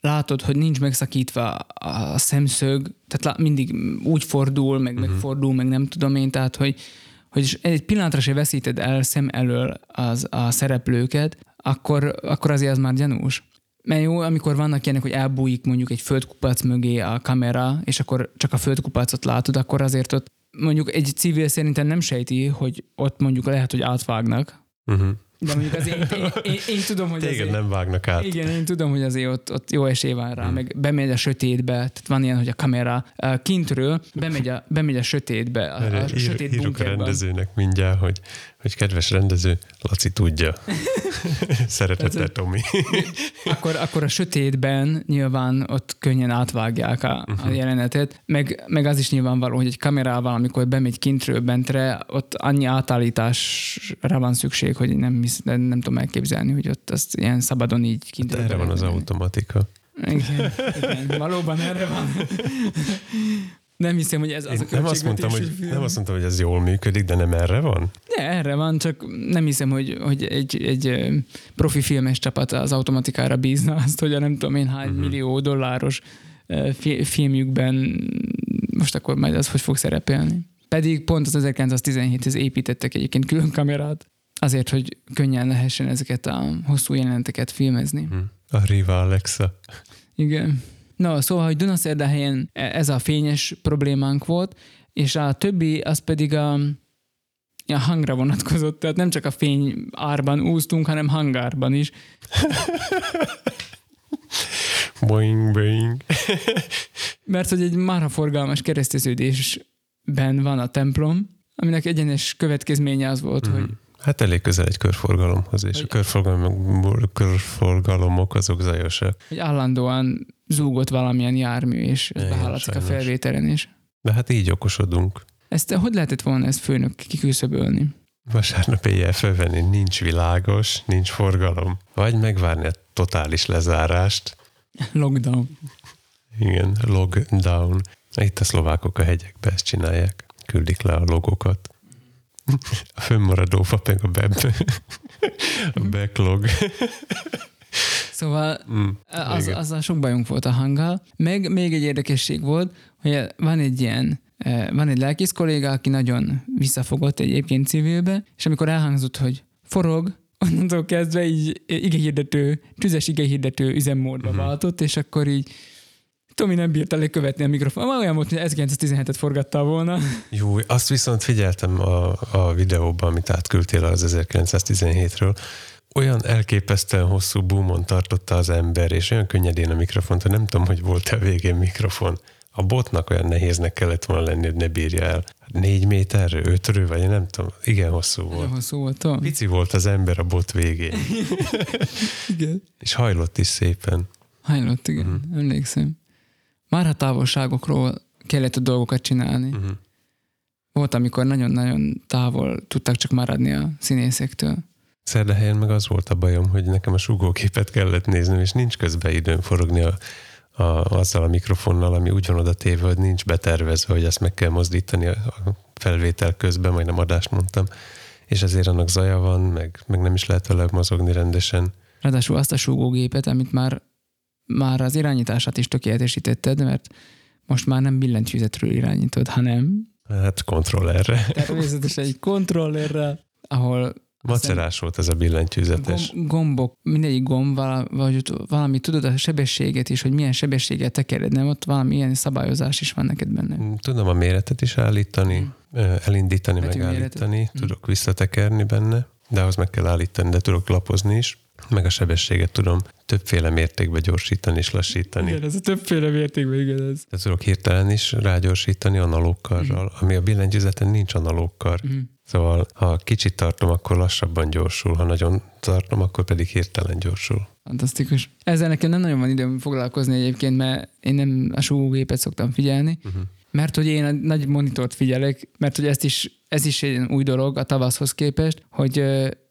látod, hogy nincs megszakítva a szemszög, tehát mindig úgy fordul, meg uh-huh. megfordul, meg nem tudom én, tehát hogy, hogy egy pillanatra se veszíted el szem elől az, a szereplőket, akkor, akkor azért az már gyanús. Mert jó, amikor vannak ilyenek, hogy elbújik mondjuk egy földkupac mögé a kamera, és akkor csak a földkupacot látod, akkor azért ott mondjuk egy civil szerintem nem sejti, hogy ott mondjuk lehet, hogy átvágnak. Uh-huh. De mondjuk azért én, én, én, én tudom, hogy Téged azért, nem vágnak át. igen, én tudom, hogy azért ott, ott jó esély van rá, Hmm. meg bemegy a sötétbe, tehát van ilyen, hogy a kamera kintről bemegy a, bemegy a sötétbe, a, a Erre ír, sötét írok a bunkerban. rendezőnek mindjárt, hogy, hogy kedves rendező, Laci tudja. Szeretettel, Tomi. Akkor, akkor a sötétben nyilván ott könnyen átvágják a, a Mhm. jelenetet, meg, meg az is nyilvánvaló, hogy egy kamerával, amikor bemegy kintről bentre, ott annyi átállításra van szükség, hogy nem, hisz, nem, nem tudom elképzelni, hogy ott azt ilyen szabadon így De kintről erre van az automatika. Igen, igen, valóban erre van. Nem hiszem, hogy ez az Én a nem azt, mondtam, hogy, film. nem azt mondtam, hogy ez jól működik, de nem erre van? De erre van, csak nem hiszem, hogy, hogy egy, egy profi filmes csapat az automatikára bízna azt, hogy a nem tudom én hány uh-huh. millió dolláros filmjükben most akkor majd az hogy fog szerepelni. Pedig pont az 1917-hez építettek egyébként külön kamerát, azért, hogy könnyen lehessen ezeket a hosszú jeleneteket filmezni. Hm. A Riva Alexa. Igen. No, szóval, hogy Dunaszerdahelyen ez a fényes problémánk volt, és a többi az pedig a, a hangra vonatkozott, tehát nem csak a fény árban úsztunk, hanem hangárban is. Boing, boing. Mert hogy egy marha forgalmas kereszteződésben van a templom, aminek egyenes következménye az volt, Mhm. hogy Hát elég közel egy körforgalomhoz, és Hogy- a körforgalomok, körforgalomok azok zajosak. hogy állandóan zúgott valamilyen jármű, és ez Igen, behallatszik a felvételen is. De hát így okosodunk. Ezt hogy lehetett volna ezt főnök kiküszöbölni? Vasárnap éjjel felvenni, nincs világos, nincs forgalom. Vagy megvárni a totális lezárást. Lockdown. Igen, lockdown. Itt a szlovákok a hegyekbe ezt csinálják. Küldik le a logokat. A fönnmaradó fa meg a beb. A backlog. Szóval Mm, Az, igen. azzal sok bajunk volt a hanggal. Meg még egy érdekesség volt, hogy van egy ilyen, eh, van egy lelkész kolléga, aki nagyon visszafogott egyébként civilbe, és amikor elhangzott, hogy forog, onnantól kezdve így igehirdető, tüzes igehirdető üzemmódba Mhm. uh-huh. váltott, és akkor így Tomi nem bírta lekövetni a mikrofon. Már olyan volt, hogy 1917-et forgatta volna. Jó, azt viszont figyeltem a, a videóban, amit átküldtél az 1917-ről. olyan elképesztően hosszú boomon tartotta az ember, és olyan könnyedén a mikrofont, hogy nem tudom, hogy volt-e végén mikrofon. A botnak olyan nehéznek kellett volna lenni, hogy ne bírja el. Négy méterről, ötről, vagy nem tudom. Igen hosszú volt. hosszú volt, tudom. Pici volt az ember a bot végén, Igen. és hajlott is szépen. Hajlott, igen. Uh-huh. Emlékszem. Már a távolságokról kellett a dolgokat csinálni. Uh-huh. Volt, amikor nagyon-nagyon távol tudtak csak maradni a színészektől. Szerdahelyen meg az volt a bajom, hogy nekem a sugóképet kellett néznem, és nincs közben időm forogni a, a, azzal a mikrofonnal, ami úgy van oda téve, hogy nincs betervezve, hogy ezt meg kell mozdítani a, a felvétel közben, majdnem adást mondtam, és ezért annak zaja van, meg, meg nem is lehet vele mozogni rendesen. Ráadásul azt a súgógépet, amit már, már az irányítását is tökéletesítetted, mert most már nem billentyűzetről irányítod, hanem Hát kontrollerre. természetesen egy kontrollerrel, ahol Macerás volt ez a billentyűzetes. gom- gombok, mindegyik gomb, vagy valami, tudod a sebességet is, hogy milyen sebességgel tekered, nem? Ott valami ilyen szabályozás is van neked benne. Tudom a méretet is állítani, ö, elindítani, Betűméretet. megállítani, tudok visszatekerni benne, de ahhoz meg kell állítani, de tudok lapozni is, meg a sebességet tudom többféle mértékben gyorsítani és lassítani. ez a többféle mértékben, igen ez. De tudok hirtelen is rágyorsítani analóg karral, ami a billentyűzeten nincs analóg kar. Mhm. Szóval ha kicsit tartom, akkor lassabban gyorsul, ha nagyon tartom, akkor pedig hirtelen gyorsul. Fantasztikus. Ezzel nekem nem nagyon van időm foglalkozni egyébként, mert én nem a súgógépet szoktam figyelni, Uh-huh. mert hogy én a nagy monitort figyelek, mert hogy ezt is, ez is egy új dolog a tavaszhoz képest, hogy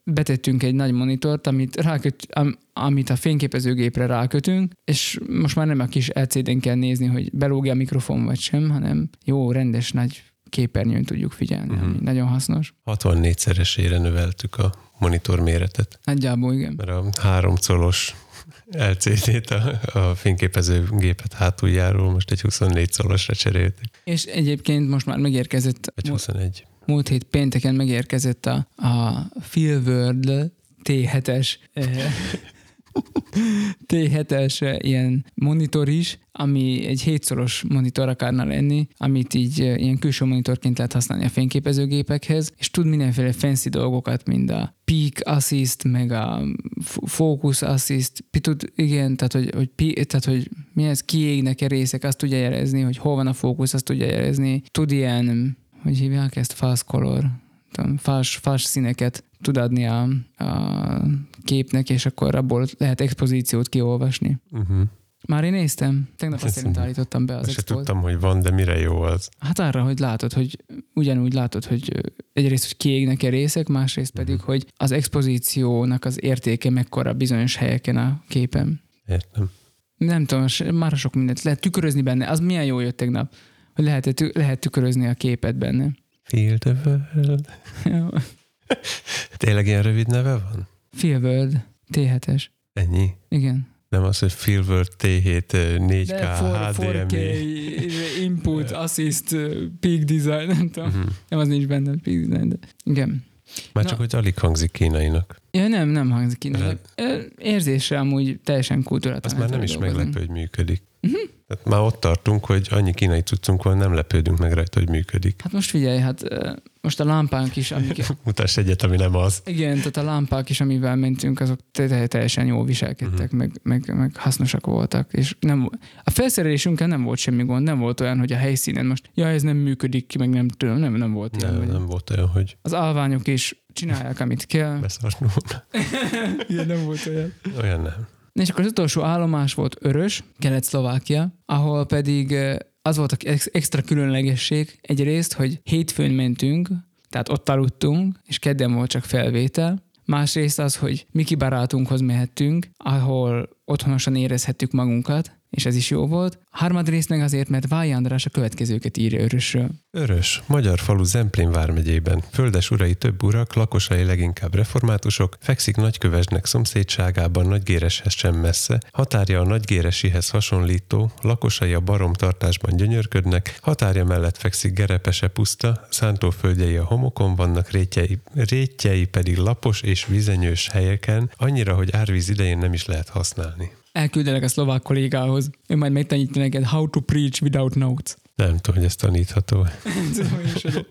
betettünk egy nagy monitort, amit, ráköt, am, amit a fényképezőgépre rákötünk, és most már nem a kis LCD-n kell nézni, hogy belógja a mikrofon vagy sem, hanem jó, rendes nagy képernyőn tudjuk figyelni, uh-huh. ami nagyon hasznos. 64-szeresére növeltük a monitor méretet, Nagyjából igen. mert a három colos LCD-t, a, a fényképező gépet hátuljáról most egy 24 colosra cseréltük, És egyébként most már megérkezett, vagy 21. múlt hét pénteken megérkezett a, a Filworld T7-es eh, T7-es eh, ilyen monitor is, ami egy hétszoros monitor akarna lenni, amit így eh, ilyen külső monitorként lehet használni a fényképezőgépekhez, és tud mindenféle fancy dolgokat, mint a Peak Assist, meg a Focus Assist, tud, igen, tehát hogy, hogy, pi- tehát, hogy mi ez, kiégnek-e részek, azt tudja jelezni, hogy hol van a fókusz, azt tudja jelezni, tud ilyen, hogy hívják ezt, fast color, tudom, fals, fals színeket tud adni a, a képnek, és akkor abból lehet expozíciót kiolvasni. Uh-huh. Már én néztem, tegnap Ez azt szerint állítottam be az expót. tudtam, hogy van, de mire jó az. Hát arra, hogy látod, hogy ugyanúgy látod, hogy egyrészt, hogy kiégnek-e részek, másrészt pedig, Mhm. hogy az expozíciónak az értéke mekkora bizonyos helyeken a képen. Értem. Nem tudom, már sok mindent lehet tükrözni benne. Az milyen jó jött tegnap, hogy lehet, lehet tükrözni a képet benne. Feel the world. Tényleg ilyen rövid neve van? Filworld T7-es. Ennyi? Igen. Nem az, hogy Filworld T7 eh, 4K De for, 4K HDMI. input, assist, peak design, nem tudom. Uh-huh. Nem, az nincs benne, peak design, de igen. Már Na. csak, hogy alig hangzik kínainak. Ja, nem, nem hangzik. Rend. Ö, Érzésre amúgy teljesen kultúrát. Az már nem is meglepő, hogy működik. Mhm. Tehát már ott tartunk, hogy annyi kínai cuccunk van, nem lepődünk meg rajta, hogy működik. Hát most figyelj, hát most a lámpánk is, amik... Mutass egyet, ami nem az. Igen, tehát a lámpák is, amivel mentünk, azok te- te- teljesen jól viselkedtek, Mhm. meg, meg, meg hasznosak voltak. És nem, a felszerelésünkkel nem volt semmi gond, nem volt olyan, hogy a helyszínen most, ja, ez nem működik ki, meg nem tudom, nem, nem volt ilyen. Nem, nem volt olyan, hogy Az alványok is csinálják, amit kell. beszarnul. Igen, nem volt olyan. Olyan nem. És akkor az utolsó állomás volt Örös, Kelet-Szlovákia, ahol pedig az volt a ex- extra különlegesség egyrészt, hogy hétfőn mentünk, tehát ott aludtunk, és kedden volt csak felvétel. Másrészt az, hogy Miki barátunkhoz mehettünk, ahol otthonosan érezhettük magunkat, és ez is jó volt. Harmadrészt meg azért, mert Váj András a következőket írja Örösről. Örös, magyar falu Zemplén vármegyében. Földes urai több urak, lakosai leginkább reformátusok, fekszik Nagykövesdnek szomszédságában Nagygéreshez sem messze, határja a Nagygéresihez hasonlító, lakosai a baromtartásban gyönyörködnek, határja mellett fekszik Gerepese puszta, szántóföldjei a homokon vannak, rétjei, rétjei pedig lapos és vizenyős helyeken, annyira, hogy árvíz idején nem is lehet használni. Elküldelek a szlovák kollégához, ő majd megtanítja neked how to preach without notes. Nem tudom, hogy ez tanítható. Tudom én is, hogy-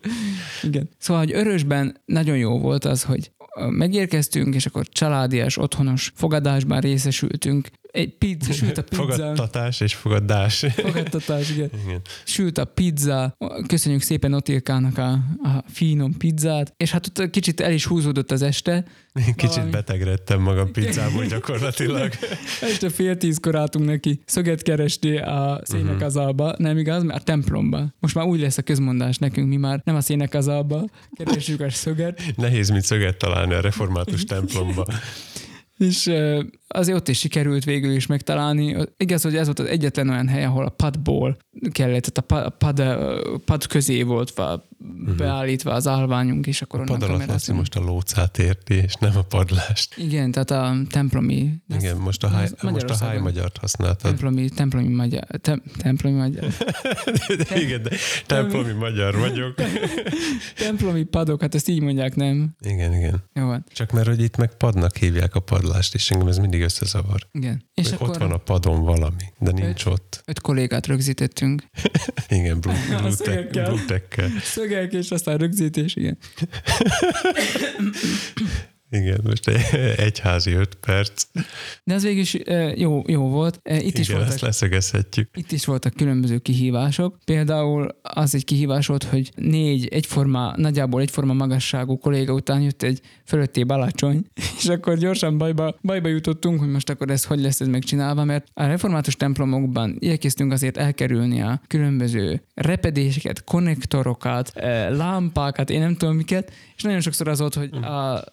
Igen. Szóval, hogy Örösben nagyon jó volt az, hogy megérkeztünk, és akkor családias, otthonos fogadásban részesültünk. Egy pizza, sült a pizza. Fogadtatás és fogadás. Fogadtatás, igen. Igen. Sült a pizza, köszönjük szépen Otilkának a, a finom pizzát, és hát ott kicsit el is húzódott az este. Kicsit Valami- betegredtem magam pizzából gyakorlatilag. Este fél tízkor álltunk neki szöget keresni a szénekazalba, nem igaz, mert a templomba. Most már úgy lesz a közmondás nekünk, mi már nem a szénekazalba keresjük a szöget, Nehéz mit szöget találni a református templomba. és azért ott is sikerült végül is megtalálni. Igaz, hogy ez volt az egyetlen olyan hely, ahol a padból kellett, tehát a pad, a pad, közé volt va- beállítva az állványunk, és akkor A onnan pad alatt Laci most a lócát érti, és nem a padlást. Igen, tehát a templomi... Igen, most a, háj, most a háj magyart használtad. Templomi, templomi magyar, tem, templomi magyar, De igen, de templomi magyar vagyok. templomi padok, hát ezt így mondják, nem? Igen, igen. Jó van, Csak mert, hogy itt meg padnak hívják a padlást, és engem ez mindig összezavar. igen. És akkor ott van a padon valami, de nincs ott. öt kollégát rögzítettünk. Igen, blutekkel. Szögek, és aztán rögzítés, igen. Igen, most egy- egyházi öt perc. De ez végül is jó, jó volt. Itt is Igen, voltak ezt leszögezhetjük. Itt is voltak különböző kihívások. Például az egy kihívás volt, hogy négy egyforma, nagyjából egyforma magasságú kolléga után jött egy fölöttébb alacsony, és akkor gyorsan bajba, bajba jutottunk, hogy most akkor ez hogy lesz ez megcsinálva, mert a református templomokban igyekeztünk azért elkerülni a különböző repedéseket, konnektorokat, lámpákat, én nem tudom miket, és nagyon sokszor az volt, hogy a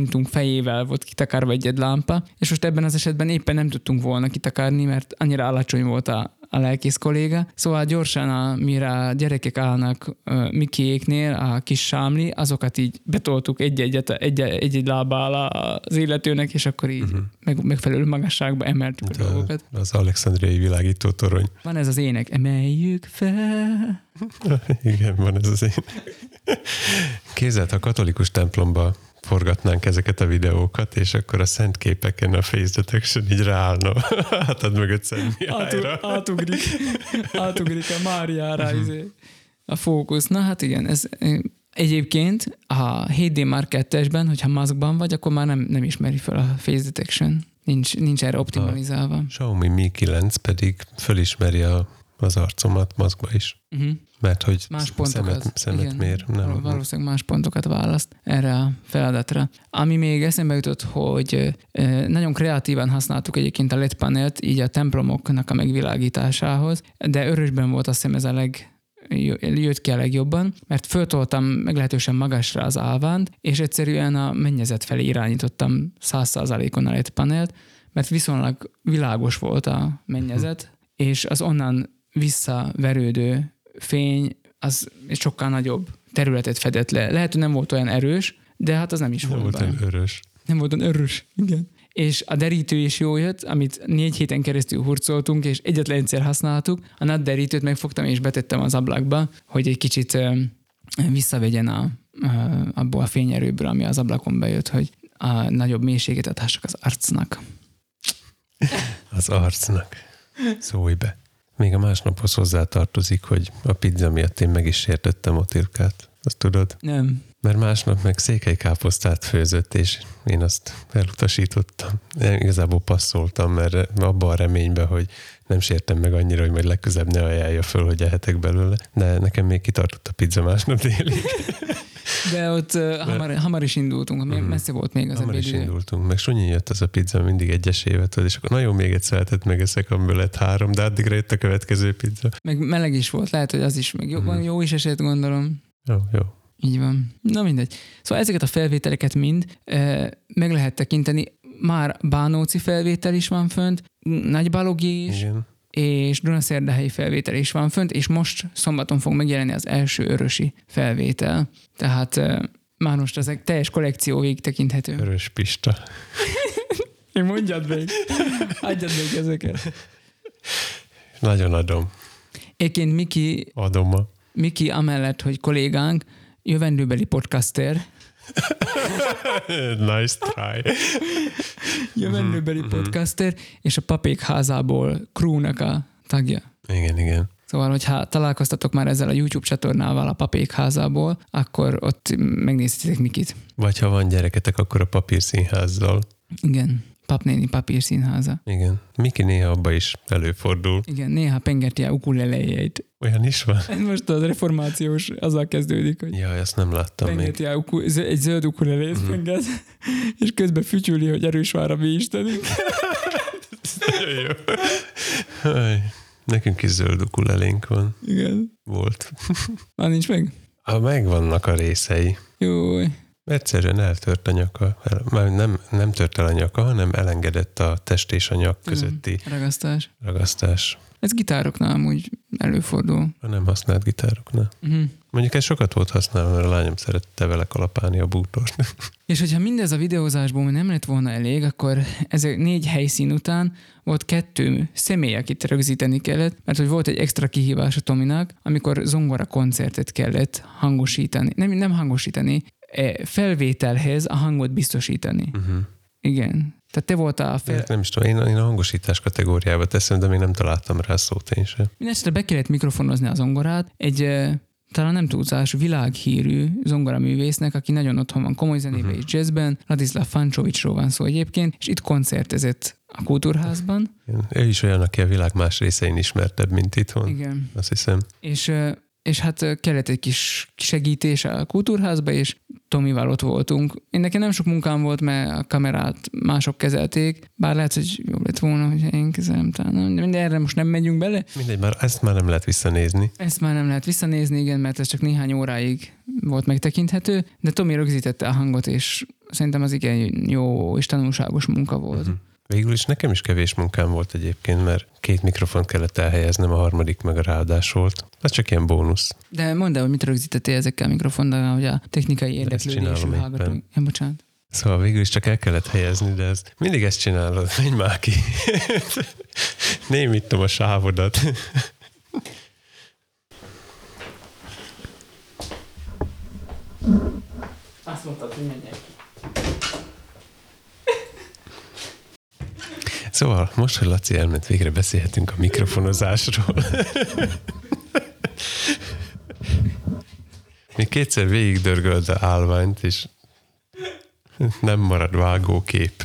talentunk fejével volt kitakarva egy-egy lámpa, és most ebben az esetben éppen nem tudtunk volna kitakarni, mert annyira alacsony volt a, a lelkész kolléga. Szóval gyorsan, a, mire a gyerekek állnak uh, Mikiéknél, a kis sámli, azokat így betoltuk egy-egyet, egy- egy-egy alá az illetőnek, és akkor így uh-huh. meg, megfelelő magasságba emeltük a dolgokat. Az alexandriai világító torony. Van ez az ének, emeljük fel. Igen, van ez az én. Képzeld, ha katolikus templomba forgatnánk ezeket a videókat, és akkor a szent képeken a Face Detection így ráállna hátad mögött Szent Mihályra. átugrik, átugrik a Máriára izé, a fókusz. Na hát igen, ez eh, egyébként a 7D Mark 2-esben, hogyha maszkban vagy, akkor már nem, nem ismeri fel a face detection. Nincs, nincs erre optimalizálva. Xiaomi Mi 9 pedig fölismeri a, az arcomat maszkba is. Uh-huh. Mert hogy Más pontokat. szemet, szemet igen, mér. Nem, Valószínűleg más pontokat választ erre a feladatra. Ami még eszembe jutott, hogy nagyon kreatívan használtuk egyébként a LED panelt így a templomoknak a megvilágításához, de örösben volt azt hiszem ez a leg, jött ki a legjobban, mert föltoltam meglehetősen magasra az álvánt, és egyszerűen a mennyezet felé irányítottam 100%-on a LED panelt, mert viszonylag világos volt a mennyezet, és az onnan visszaverődő fény az sokkal nagyobb területet fedett le. Lehet, hogy nem volt olyan erős, de hát az nem is nem volt, volt baj. olyan örös. Nem volt olyan erős, igen. És a derítő is jó jött, amit négy héten keresztül hurcoltunk, és egyetlen egyszer használtuk. A nagy derítőt megfogtam és betettem az ablakba, hogy egy kicsit visszavegyen a, abból a fényerőből, ami az ablakon bejött, hogy a nagyobb mélységet adhassak az arcnak. Az arcnak. Szólj be. Még a másnaphoz hozzátartozik, hogy a pizza miatt én meg is sértettem Otilkát. Azt tudod? Nem. Mert másnap meg székelykáposztát főzött, és én azt elutasítottam. Én igazából passzoltam, mert abban a reményben, hogy nem sértem meg annyira, hogy majd legközebb ne ajánlja föl, hogy ehetek belőle. De nekem még kitartott a pizza másnap délig. De ott uh, hamar, hamar is indultunk, mm. messze volt még az Hamar is ebédidő. indultunk. Meg sunyi jött az a pizza, mindig egyesével, tudod, és akkor nagyon még egy szeletet megeszek, amiből lett három, de addigra jött a következő pizza. Meg meleg is volt, lehet, hogy az is meg jó, mm. jó is esett, gondolom. Jó, jó. Így van. Na mindegy. Szóval ezeket a felvételeket mind e, meg lehet tekinteni. Már Bánóci felvétel is van fönt, Nagybalogi is, Igen. és Dunaszerdahelyi felvétel is van fönt, és most szombaton fog megjelenni az első örösi felvétel. Tehát e, már most ezek teljes kollekció végig tekinthető. Örös Pista. Én mondjad még. Adjad még ezeket. Nagyon adom. Egyébként Miki, Adom ma. Miki amellett, hogy kollégánk, jövendőbeli podcaster, nice try. jövendőbeli podcaster, és a papék házából crewnak a tagja. Igen, igen. Szóval, hogyha találkoztatok már ezzel a YouTube csatornával a papékházából, akkor ott megnézhetek Mikit. Vagy ha van gyereketek, akkor a papírszínházzal. Igen, papnéni papírszínháza. Igen. Miki néha abba is előfordul. Igen, néha pengeti a ukulelejeit. Olyan is van? Ez most az reformációs, azzal kezdődik, hogy Ja, ezt nem láttam még. pengeti a uku, egy zöld ukulelét Mhm. penget, és közben fütyüli, hogy erős vár a mi istenünk. Nagyon jó. Aj, Nekünk is zöld ukulelénk van. Igen. Volt. Már nincs meg? Ha megvannak a részei, Jó, egyszerűen eltört a nyaka. El, már nem, nem tört el a nyaka, hanem elengedett a test és a nyak közötti ragasztás. ragasztás. Ez gitároknál amúgy előfordul. A nem használt gitároknál. Uh-huh. Mondjuk ez sokat volt használva, mert a lányom szerette vele kalapálni a bútort. És hogyha mindez a videózásból nem lett volna elég, akkor ezek négy helyszín után volt kettő személy, akit rögzíteni kellett, mert hogy volt egy extra kihívás a Tominak, amikor zongora koncertet kellett hangosítani. Nem, nem hangosítani, felvételhez a hangot biztosítani. Uh-huh. Igen. Tehát te voltál a fel... Nem is tudom, én, én a hangosítás kategóriába teszem, de még nem találtam rá szót én sem. Mindenesetre be kellett mikrofonozni a zongorát egy eh, talán nem túlzás, világhírű zongoraművésznek, aki nagyon otthon van komoly zenében uh-huh. és jazzben, Ladislav Fancsovicsról van szó egyébként, és itt koncertezett a kultúrházban. Igen. Ő is olyan, aki a világ más részein ismertebb, mint itthon. Igen. Azt hiszem. És, eh, és hát kellett egy kis segítés a kultúrházba, és Tomival ott voltunk. Én nekem nem sok munkám volt, mert a kamerát mások kezelték, bár lehet, hogy jobb lett volna, hogy én kezelem talán. De erre most nem megyünk bele. Mindegy, már ezt már nem lehet visszanézni. Ezt már nem lehet visszanézni, igen, mert ez csak néhány óráig volt megtekinthető, de Tomi rögzítette a hangot, és szerintem az igen jó és tanulságos munka volt. Mhm. Végül is nekem is kevés munkám volt egyébként, mert két mikrofont kellett elhelyeznem, a harmadik meg a ráadás volt. Ez csak ilyen bónusz. De mondd el, hogy mit rögzítettél ezekkel a mikrofonnal, hogy a technikai érdeklődésű hallgatók. Ja, bocsánat. Szóval végül is csak el kellett helyezni, de ez mindig ezt csinálod. Menj már ki. Némítom a sávodat. Azt mondtad, hogy menjek. Szóval most, hogy Laci elment, végre beszélhetünk a mikrofonozásról. Még kétszer végig dörgöld a állványt, és nem marad vágókép.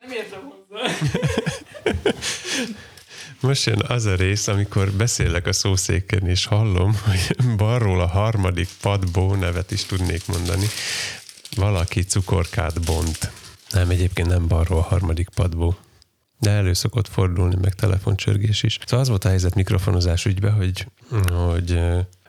Nem értem hozzá. Most jön az a rész, amikor beszélek a szószéken, és hallom, hogy balról a harmadik padbó nevet is tudnék mondani. Valaki cukorkát bont. Nem, egyébként nem balról a harmadik padbó. De elő szokott fordulni, meg telefoncsörgés is. Szóval az volt a helyzet mikrofonozás ügybe, hogy, hogy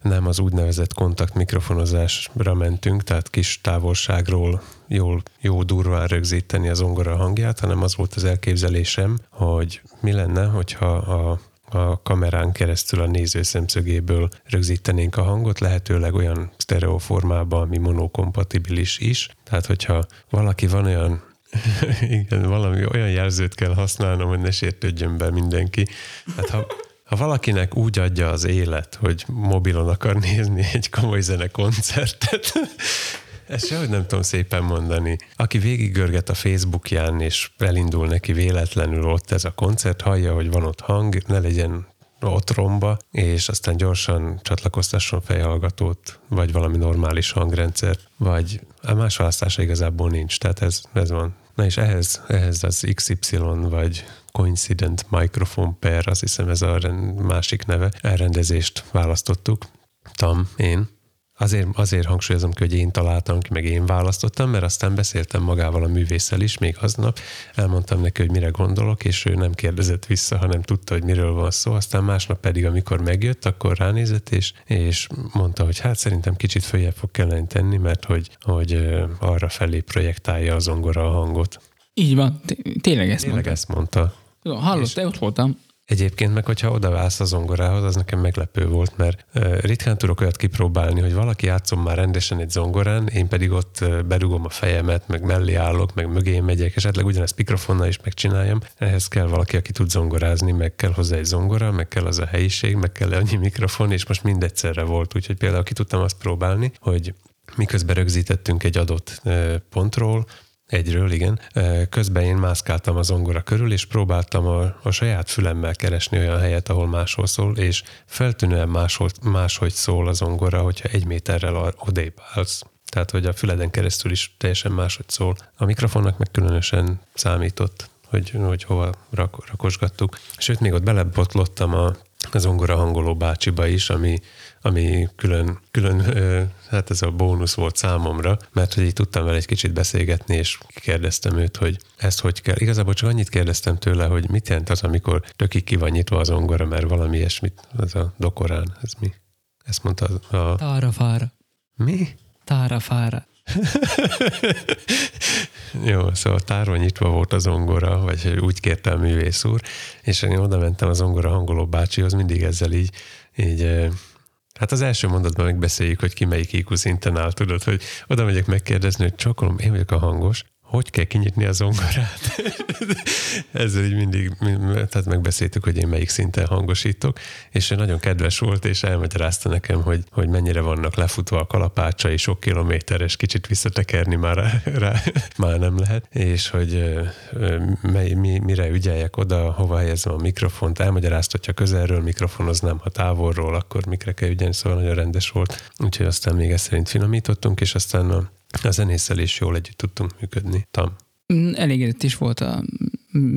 nem az úgynevezett kontakt mikrofonozásra mentünk, tehát kis távolságról jól, jó durván rögzíteni az zongora hangját, hanem az volt az elképzelésem, hogy mi lenne, hogyha a a kamerán keresztül a néző szemszögéből rögzítenénk a hangot, lehetőleg olyan sztereó formában, ami monokompatibilis is. Tehát, hogyha valaki van olyan igen, valami olyan jelzőt kell használnom, hogy ne sértődjön be mindenki. Hát ha, ha valakinek úgy adja az élet, hogy mobilon akar nézni egy komoly zenekoncertet, ezt sehogy nem tudom szépen mondani. Aki végiggörget a Facebookján, és elindul neki véletlenül ott ez a koncert, hallja, hogy van ott hang, ne legyen ott romba, és aztán gyorsan csatlakoztasson fejhallgatót, vagy valami normális hangrendszert, vagy a más választása igazából nincs, tehát ez, ez van. Na és ehhez, ehhez az XY, vagy Coincident Microphone Pair, azt hiszem ez a másik neve, elrendezést választottuk. Tam, én. Azért, azért hangsúlyozom ki, hogy én találtam ki, meg én választottam, mert aztán beszéltem magával a művésszel is még aznap, elmondtam neki, hogy mire gondolok, és ő nem kérdezett vissza, hanem tudta, hogy miről van szó. Aztán másnap pedig, amikor megjött, akkor ránézett, és, és mondta, hogy hát szerintem kicsit följebb fog kellene tenni, mert hogy, hogy arra felé projektálja az zongora a hangot. Így van, Té- tényleg ezt Tényleg mondta. ezt mondta. Hallott, te ott voltam. Egyébként meg, hogyha odaválsz a zongorához, az nekem meglepő volt, mert ritkán tudok olyat kipróbálni, hogy valaki játszom már rendesen egy zongorán, én pedig ott bedugom a fejemet, meg mellé állok, meg mögé megyek, esetleg ugyanezt mikrofonnal is megcsináljam. Ehhez kell valaki, aki tud zongorázni, meg kell hozzá egy zongora, meg kell az a helyiség, meg kell annyi mikrofon, és most mindegyszerre volt. Úgyhogy például ki tudtam azt próbálni, hogy miközben rögzítettünk egy adott pontról, Egyről, igen. Közben én mászkáltam az zongora körül, és próbáltam a, a saját fülemmel keresni olyan helyet, ahol máshol szól, és feltűnően máshol, máshogy szól az zongora, hogyha egy méterrel odébb állsz. Tehát, hogy a füleden keresztül is teljesen máshogy szól. A mikrofonnak meg különösen számított, hogy, hogy hova rak, rakosgattuk. Sőt, még ott belebotlottam a az zongora hangoló bácsiba is, ami, ami külön, külön, hát ez a bónusz volt számomra, mert hogy így tudtam vele egy kicsit beszélgetni, és kérdeztem őt, hogy ezt hogy kell. Igazából csak annyit kérdeztem tőle, hogy mit jelent az, amikor tökig ki van nyitva az zongora, mert valami ilyesmit, az a dokorán, ez mi? Ezt mondta a... Tára-fára. Mi? Tára-fára. Jó, szóval táron nyitva volt a zongora, vagy úgy kérte a művész úr, és én oda mentem a zongora hangoló bácsihoz, mindig ezzel így, így Hát az első mondatban megbeszéljük, hogy ki melyik IQ szinten áll, tudod, hogy oda megyek megkérdezni, hogy csokolom, én vagyok a hangos, hogy kell kinyitni a zongorát. Ezzel így mindig, tehát megbeszéltük, hogy én melyik szinten hangosítok, és nagyon kedves volt, és elmagyarázta nekem, hogy, hogy mennyire vannak lefutva a kalapácsai, sok kilométeres, kicsit visszatekerni már, rá, rá, már nem lehet, és hogy mely, mi, mire ügyeljek oda, hova helyezem a mikrofont, elmagyarázta, hogyha közelről mikrofonoznám, ha távolról, akkor mikre kell ügyelni, szóval nagyon rendes volt. Úgyhogy aztán még ezt szerint finomítottunk, és aztán a a zenésszel is jól együtt tudtunk működni. Tam. Mm, elégedett is volt a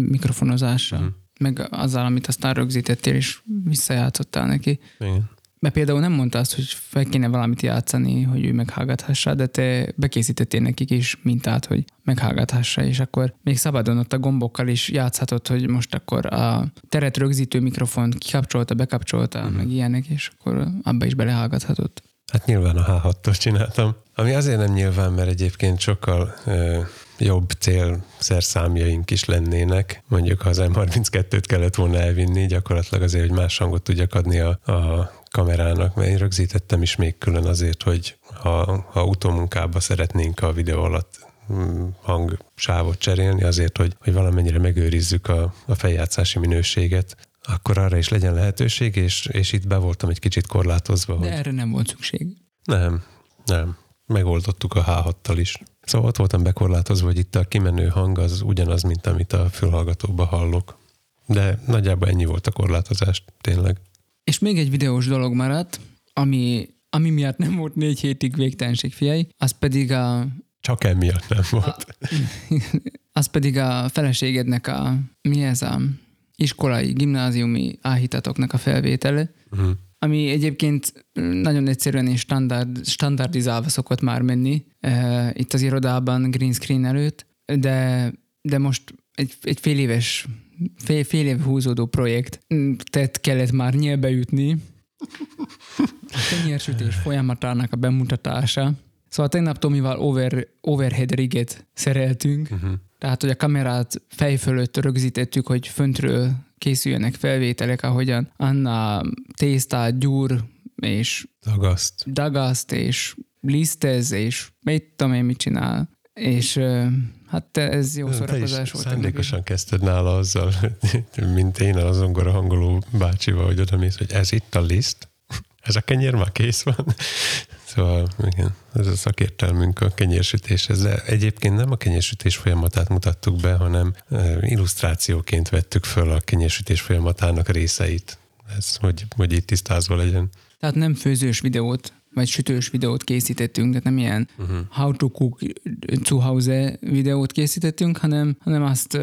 mikrofonozással, uh-huh. meg azzal, amit aztán rögzítettél, és visszajátszottál neki. Igen. Mert például nem mondta azt, hogy fel kéne valamit játszani, hogy ő meghallgathassa, de te bekészítettél nekik is mintát, hogy meghallgathassa, és akkor még szabadon ott a gombokkal is játszhatott, hogy most akkor a teret rögzítő mikrofon kikapcsolta, bekapcsolta, uh-huh. meg ilyenek, és akkor abba is belehallgathatott. Hát nyilván a H6-tól csináltam. Ami azért nem nyilván, mert egyébként sokkal ö, jobb célszerszámjaink is lennének. Mondjuk, ha az M32-t kellett volna elvinni, gyakorlatilag azért, hogy más hangot tudjak adni a, a kamerának, mert én rögzítettem is még külön azért, hogy ha, ha utómunkába szeretnénk a videó alatt mm, hangsávot cserélni azért, hogy, hogy valamennyire megőrizzük a, a feljátszási minőséget, akkor arra is legyen lehetőség, és, és itt be voltam egy kicsit korlátozva. De hogy... erre nem volt szükség. Nem, nem. Megoldottuk a H6-tal is. Szóval ott voltam bekorlátozva, hogy itt a kimenő hang az ugyanaz, mint amit a fülhallgatóban hallok. De nagyjából ennyi volt a korlátozás, tényleg. És még egy videós dolog maradt, ami, ami miatt nem volt négy hétig végtelenség fiai, az pedig a... Csak emiatt nem volt. A, az pedig a feleségednek a... Mi ez a iskolai, gimnáziumi áhítatoknak a felvétele, uh-huh. ami egyébként nagyon egyszerűen és standard, standardizálva szokott már menni uh, itt az irodában green screen előtt, de, de most egy, egy fél éves, fél, fél év húzódó projekt, tehát kellett már nyelbe jutni. A kenyérsütés folyamatának a bemutatása. Szóval tegnap Tomival over, overhead riget szereltünk, uh-huh. Tehát, hogy a kamerát fej fölött rögzítettük, hogy föntről készüljenek felvételek, ahogyan Anna tésztát gyúr, és dagaszt, dagaszt és lisztez, és mit tudom én mit csinál. És hát ez jó szórakozás volt. Szándékosan kezdted nála azzal, mint én a zongora hangoló bácsival, hogy oda mész, hogy ez itt a liszt, ez a kenyér már kész van. Szóval igen, ez a szakértelmünk a kenyérsütéshez. De egyébként nem a kenyérsütés folyamatát mutattuk be, hanem illusztrációként vettük föl a kenyérsütés folyamatának részeit. Ez, hogy, hogy itt tisztázva legyen. Tehát nem főzős videót, vagy sütős videót készítettünk, tehát nem ilyen uh-huh. how to cook zu Hause videót készítettünk, hanem, hanem azt...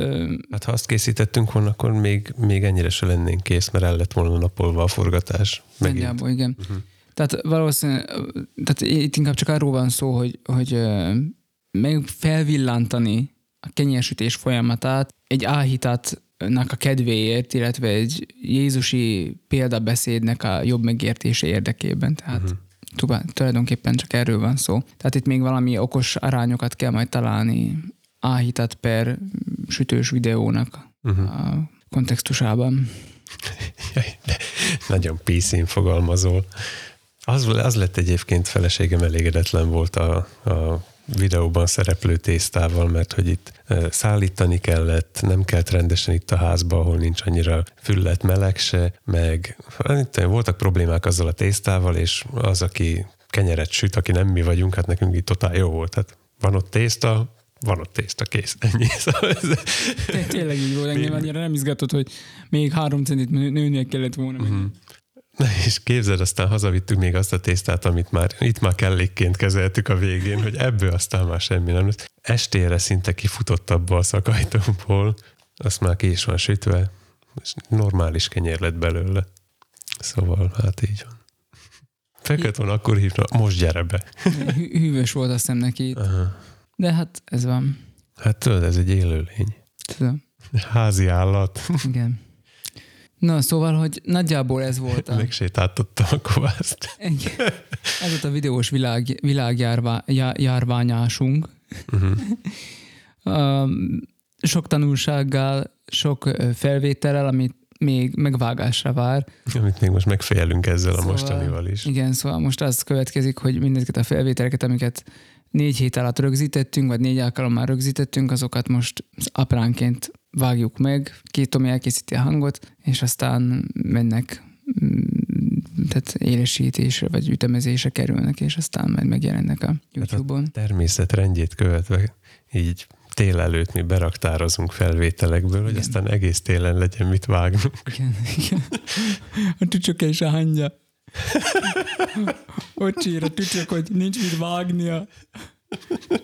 Hát ha azt készítettünk volna, akkor még, még ennyire se lennénk kész, mert el lett volna napolva a forgatás. Nagyjából, igen. Uh-huh. Tehát valószínűleg, tehát itt inkább csak arról van szó, hogy, hogy meg felvillantani a kenyérsütés folyamatát egy áhítatnak a kedvéért, illetve egy Jézusi példabeszédnek a jobb megértése érdekében. Tehát uh-huh. Tulajdonképpen csak erről van szó. Tehát itt még valami okos arányokat kell majd találni áhítat per sütős videónak uh-huh. a kontextusában. Nagyon píszín fogalmazol. Az, az lett egyébként feleségem elégedetlen volt a, a videóban szereplő tésztával, mert hogy itt szállítani kellett, nem kellett rendesen itt a házba, ahol nincs annyira füllet meleg se, meg itt voltak problémák azzal a tésztával, és az, aki kenyeret süt, aki nem mi vagyunk, hát nekünk itt totál jó volt. Hát van ott tészta, van ott tészta, kész, ennyi. Szóval ez, Té- Tényleg így volt, engem annyira nem izgatott, hogy még három centit nő- nőnie kellett volna. Mhm. Na és képzeld, aztán hazavittük még azt a tésztát, amit már itt már kellékként kezeltük a végén, hogy ebből aztán már semmi nem lesz. Estére szinte kifutott abba a szakajtóból, azt már ki is van sütve, és normális kenyér lett belőle. Szóval, hát így van. Fekete van, akkor hívna, most gyere be. Hű- Hűvös volt azt hiszem neki. itt. Aha. De hát ez van. Hát tudod, ez egy élőlény. Tudom. Házi állat. Igen. Na, szóval, hogy nagyjából ez volt a... Megsétáltattam a kovászt. Ez volt a videós világ, világjárvá, já, járványásunk. Uh-huh. Sok tanulsággal, sok felvétellel, amit még megvágásra vár. Amit még most megfejelünk ezzel a Szóval- mostanival is. Igen, szóval most az következik, hogy mindezeket a felvételeket, amiket négy hét alatt rögzítettünk, vagy négy alkalommal rögzítettünk, azokat most apránként vágjuk meg, két Tomi elkészíti a hangot, és aztán mennek mm, tehát élesítésre vagy ütemezésre kerülnek, és aztán majd megjelennek a YouTube-on. természet rendjét követve így tél előtt mi beraktározunk felvételekből, hogy Igen. aztán egész télen legyen mit vágnunk. Igen, igen. A tücsök és a hangya. Ott sír a tücsök, hogy nincs mit vágnia.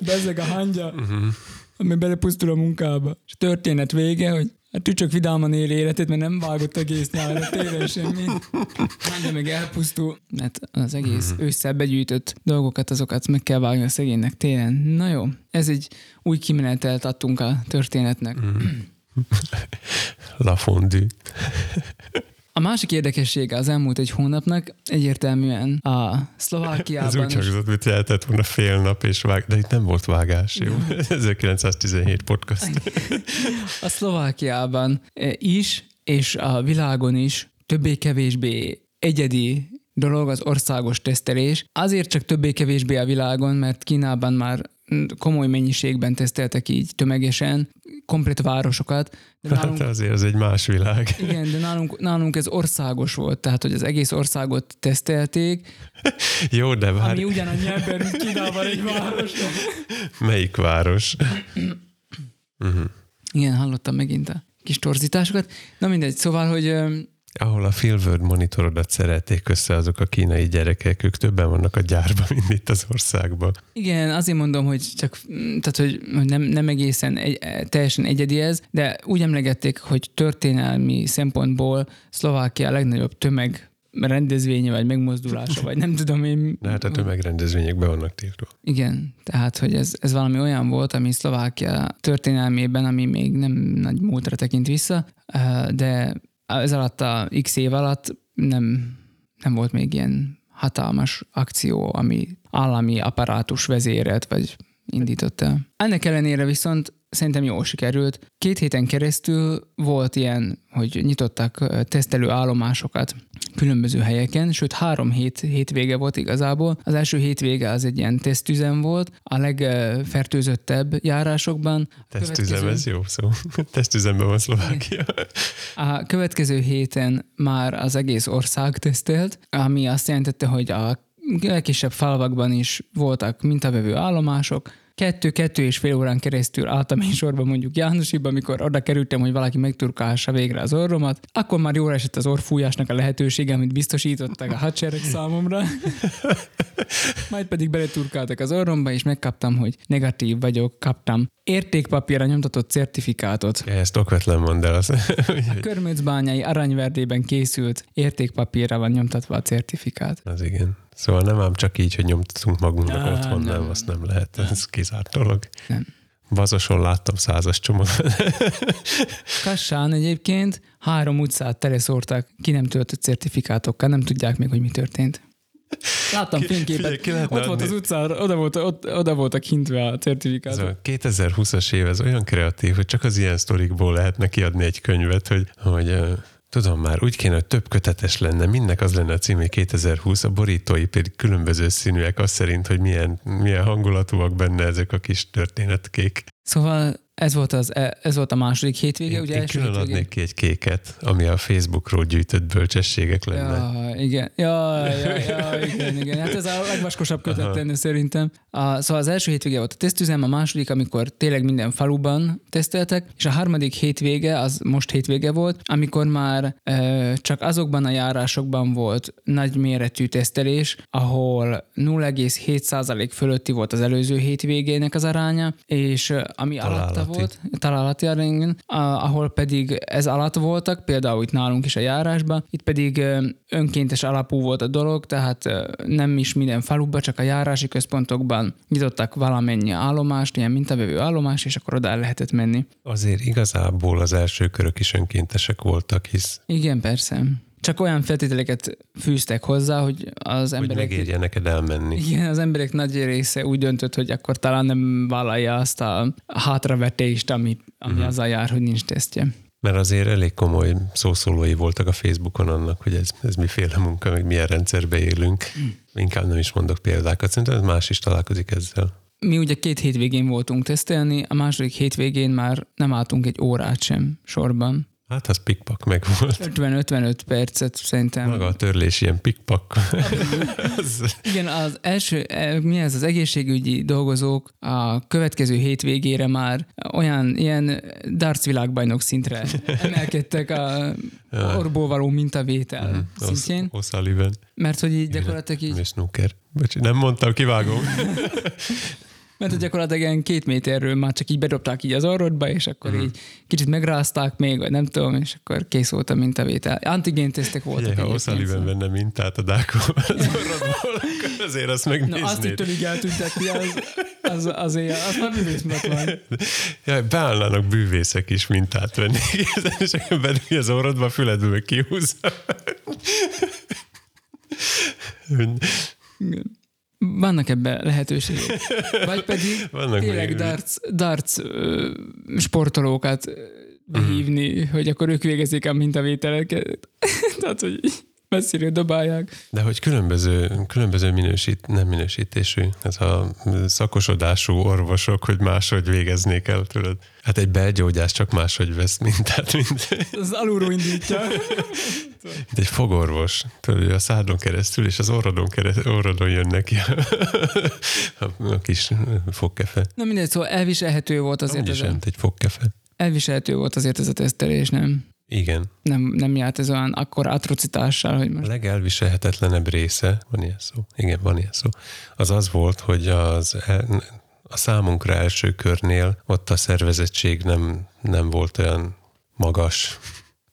Bezeg a hangya, Uh-huh. Ami belepusztul a munkába. És a történet vége, hogy a tücsök vidáman éli életét, mert nem vágott egész nyáron télen semmi. Hangya meg elpusztul, mert az egész ősszel begyűjtött dolgokat, azokat meg kell vágni a szegénynek télen. Na jó, ez egy új kimenetelt adtunk a történetnek. La fondue. A másik érdekessége az elmúlt egy hónapnak egyértelműen a Ez Szlovákiában úgy hangzott, mint lehetett volna fél nap és vág, de itt nem volt vágás, jó? 1917 podcast. a Szlovákiában is, és a világon is többé-kevésbé egyedi dolog az országos tesztelés. Azért csak többé-kevésbé a világon, mert Kínában már komoly mennyiségben teszteltek így tömegesen, komplet városokat, de Hát nálunk, azért ez egy más világ. igen, de nálunk, nálunk ez országos volt, tehát hogy az egész országot tesztelték, Jó, de várj, ami ugyanannyi ember, mint Kínában egy város. melyik város? Uh-huh. Igen, hallottam megint a kis torzításokat. Na mindegy, szóval, hogy Ahol a Filword monitorodat szerették össze azok a kínai gyerekek, ők többen vannak a gyárban, mint itt az országban. igen, azért mondom, hogy csak, tehát, hogy nem, nem egészen egy, teljesen egyedi ez, de úgy emlegették, hogy történelmi szempontból Szlovákia a legnagyobb tömeg rendezvénye, vagy megmozdulása, vagy nem tudom én. De hát a tömegrendezvények be vannak tiltva. Igen, tehát, hogy ez, ez valami olyan volt, ami Szlovákia történelmében, ami még nem nagy múltra tekint vissza, de ez alatt a x év alatt nem, nem volt még ilyen hatalmas akció, ami állami apparátus vezérelt, vagy indított el. Ennek ellenére viszont szerintem jól sikerült. Két héten keresztül volt ilyen, hogy nyitottak tesztelő állomásokat különböző helyeken, sőt három hét hétvége volt igazából. Az első hétvége az egy ilyen tesztüzem volt, a legfertőzöttebb járásokban. Tesztüzem, Következő- ez jó szó. Tesztüzemben van Szlovákia. A következő héten már az egész ország tesztelt, ami azt jelentette, hogy a legkisebb falvakban is voltak mintavevő állomások, kettő-kettő és fél órán keresztül álltam én sorba mondjuk Jánosibba, amikor oda kerültem, hogy valaki megturkálhassa végre az orromat, akkor már jól esett az orrfújásnak a lehetősége, amit biztosítottak a hadsereg számomra. Majd pedig beleturkáltak az orromba, és megkaptam, hogy negatív vagyok, kaptam értékpapírra nyomtatott certifikátot. Ja, ezt okvetlen mondd el. Az, Körmöcbányai aranyverdében készült értékpapírra van nyomtatva a certifikát. az igen. Szóval nem ám csak így, hogy nyomtatunk magunknak Á, otthon, nem, nem. azt nem lehet. Ez kizárt dolog. Nem. Vazoson láttam százas csomót. Kassán egyébként három utcát teleszórtak ki nem töltött certifikátokkal, nem tudják még, hogy mi történt. Láttam fényképet, ki ott volt adni- az utcán, oda, volt, ott, oda voltak hintve a certifikátok. a 2020-as év, ez olyan kreatív, hogy csak az ilyen sztorikból lehetne kiadni egy könyvet, hogy, hogy tudom már, úgy kéne, hogy több kötetes lenne, mindnek az lenne a cím, hogy 2020, a borítói pedig különböző színűek, az szerint, hogy milyen, milyen hangulatúak benne ezek a kis történetkék. Szóval ez volt, az, e, ez volt a második hétvége. Én, ugye én külön hétvégén- adnék ki egy kéket, ami a Facebookról gyűjtött bölcsességek lenne. Ja, igen. Ja, ja, ja, igen, igen. Hát ez a legvaskosabb kötet lenne szerintem. A, szóval az első hétvége volt a tesztüzem, a második, amikor tényleg minden faluban teszteltek, és a harmadik hétvége, az most hétvége volt, amikor már ö, csak azokban a járásokban volt nagyméretű tesztelés, ahol 0,7% fölötti volt az előző hétvégének az aránya, és ö, ami alatta Találati. Volt, találati a, ahol pedig ez alatt voltak, például itt nálunk is a járásban, itt pedig önkéntes alapú volt a dolog, tehát nem is minden faluban, csak a járási központokban nyitottak valamennyi állomást, ilyen mintavevő állomást, és akkor oda lehetett menni. Azért igazából az első körök is önkéntesek voltak, hisz Igen, persze. Csak olyan feltételeket fűztek hozzá, hogy az hogy emberek... megérje neked elmenni. Igen, az emberek nagy része úgy döntött, hogy akkor talán nem vállalja azt a hátravetést, ami, ami Mhm. uh-huh. azzal jár, hogy nincs tesztje. Mert azért elég komoly szószólói voltak a Facebookon annak, hogy ez, ez miféle munka, meg milyen rendszerbe élünk. Inkább nem is mondok példákat, szerintem más is találkozik ezzel. Mi ugye két hétvégén voltunk tesztelni, a második hétvégén már nem álltunk egy órát sem sorban. Hát az pikpak meg volt. 50-55 percet szerintem. Maga a törlés ilyen pikpak. Igen, az első, eh, mi ez az egészségügyi dolgozók a következő hétvégére már olyan ilyen darts világbajnok szintre emelkedtek a orból való mintavétel szintjén, O'Sullivan. mert hogy így gyakorlatilag így, Mi snooker. Bocsi, nem mondtam, kivágom. mert hogy gyakorlatilag ilyen két méterről már csak így bedobták így az orrodba, és akkor Mhm. így kicsit megrázták még, vagy nem tudom, és akkor kész volt a mintavétel. Antigén tesztek voltak. Ugye, ha O'Sullivan szóval. venne mintát a dákó az orrodból, azért azt Na azt megnéznéd. itt így eltüntetni, az, az, azért, az már művészmet van. Ja, beállnának bűvészek is mintát venni, és akkor bedugja az orrodba, a füledbe meg kihúzza. Vannak ebben lehetőségek. Vagy pedig Vannak tényleg darts, darts sportolókat behívni, hogy akkor ők végezzék a mintavételeket. Tehát, hogy így messziről dobálják. De hogy különböző, különböző minősít, nem minősítésű, ez a szakosodású orvosok, hogy máshogy végeznék el, tudod. Hát egy belgyógyász csak máshogy vesz mintát, mint, Az alulról indítja. mint egy fogorvos. Tudod, a szádon keresztül, és az orrodon, keresztül, orrodon jön neki a, kis fogkefe. Na mindegy, szóval elviselhető volt azért Amúgy is egy fogkefe. elviselhető volt azért ez a tesztelés, nem? Igen. Nem, nem járt ez olyan akkor atrocitással, hogy A most legelviselhetetlenebb része, van ilyen szó? Igen, van ilyen szó. Az az volt, hogy az el, a számunkra első körnél ott a szervezettség nem, nem volt olyan magas.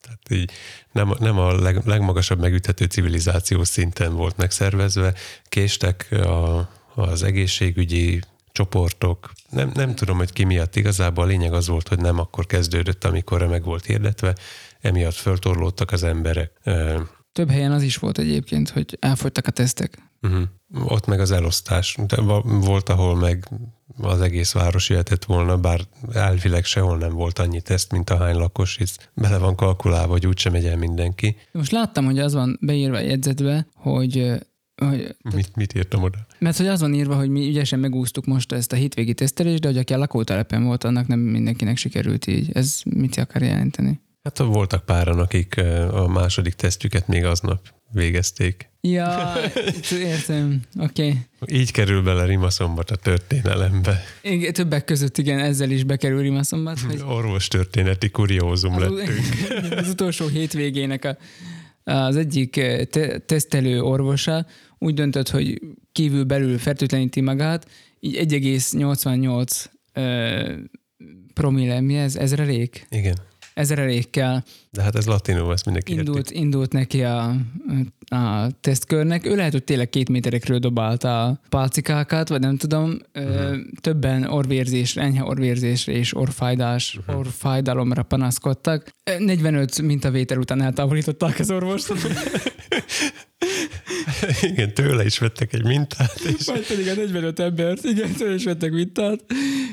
Tehát így nem, nem a leg, legmagasabb megüthető civilizációs szinten volt megszervezve. Késtek a, az egészségügyi csoportok. Nem, nem tudom, hogy ki miatt igazából a lényeg az volt, hogy nem akkor kezdődött, amikor meg volt hirdetve, emiatt föltorlódtak az emberek. Több helyen az is volt egyébként, hogy elfogytak a tesztek. Uh-huh. Ott meg az elosztás. De volt, ahol meg az egész város jöhetett volna, bár elvileg sehol nem volt annyi teszt, mint a hány lakos, hisz bele van kalkulálva, hogy úgysem megy el mindenki. Most láttam, hogy az van beírva a jegyzetbe, hogy, hogy Mit, mit írtam oda? Mert hogy az van írva, hogy mi ügyesen megúsztuk most ezt a hétvégi tesztelést, de hogy aki a lakótelepen volt, annak nem mindenkinek sikerült így. Ez mit akar jelenteni? Hát voltak páran, akik a második tesztjüket még aznap végezték. Ja, értem. Oké. Okay. Így kerül bele Rimaszombat a történelembe. Igen, többek között igen, ezzel is bekerül Rimaszombat, hogy Orvos történeti kuriózum az, lettünk. az utolsó hétvégének a, az egyik eh, te- tesztelő orvosa úgy döntött, hogy kívül belül fertőtleníti magát, így 1,88 ö, promille, mi ez? Ezrelék? Igen. Ezrelékkel De hát ez latinul, ezt mindenki indult, érti. indult neki a, a tesztkörnek. Ő lehet, hogy tényleg két méterekről dobálta a pálcikákat, vagy nem tudom. Uh-huh. Többen orvérzésre, enyhe orvérzésre és orfájdás, uh-huh. orfájdalomra panaszkodtak. Ö, 45 mintavétel után eltávolították az orvost. Igen, tőle is vettek egy mintát, és Majd pedig a 45 embert, igen, tőle is vettek mintát,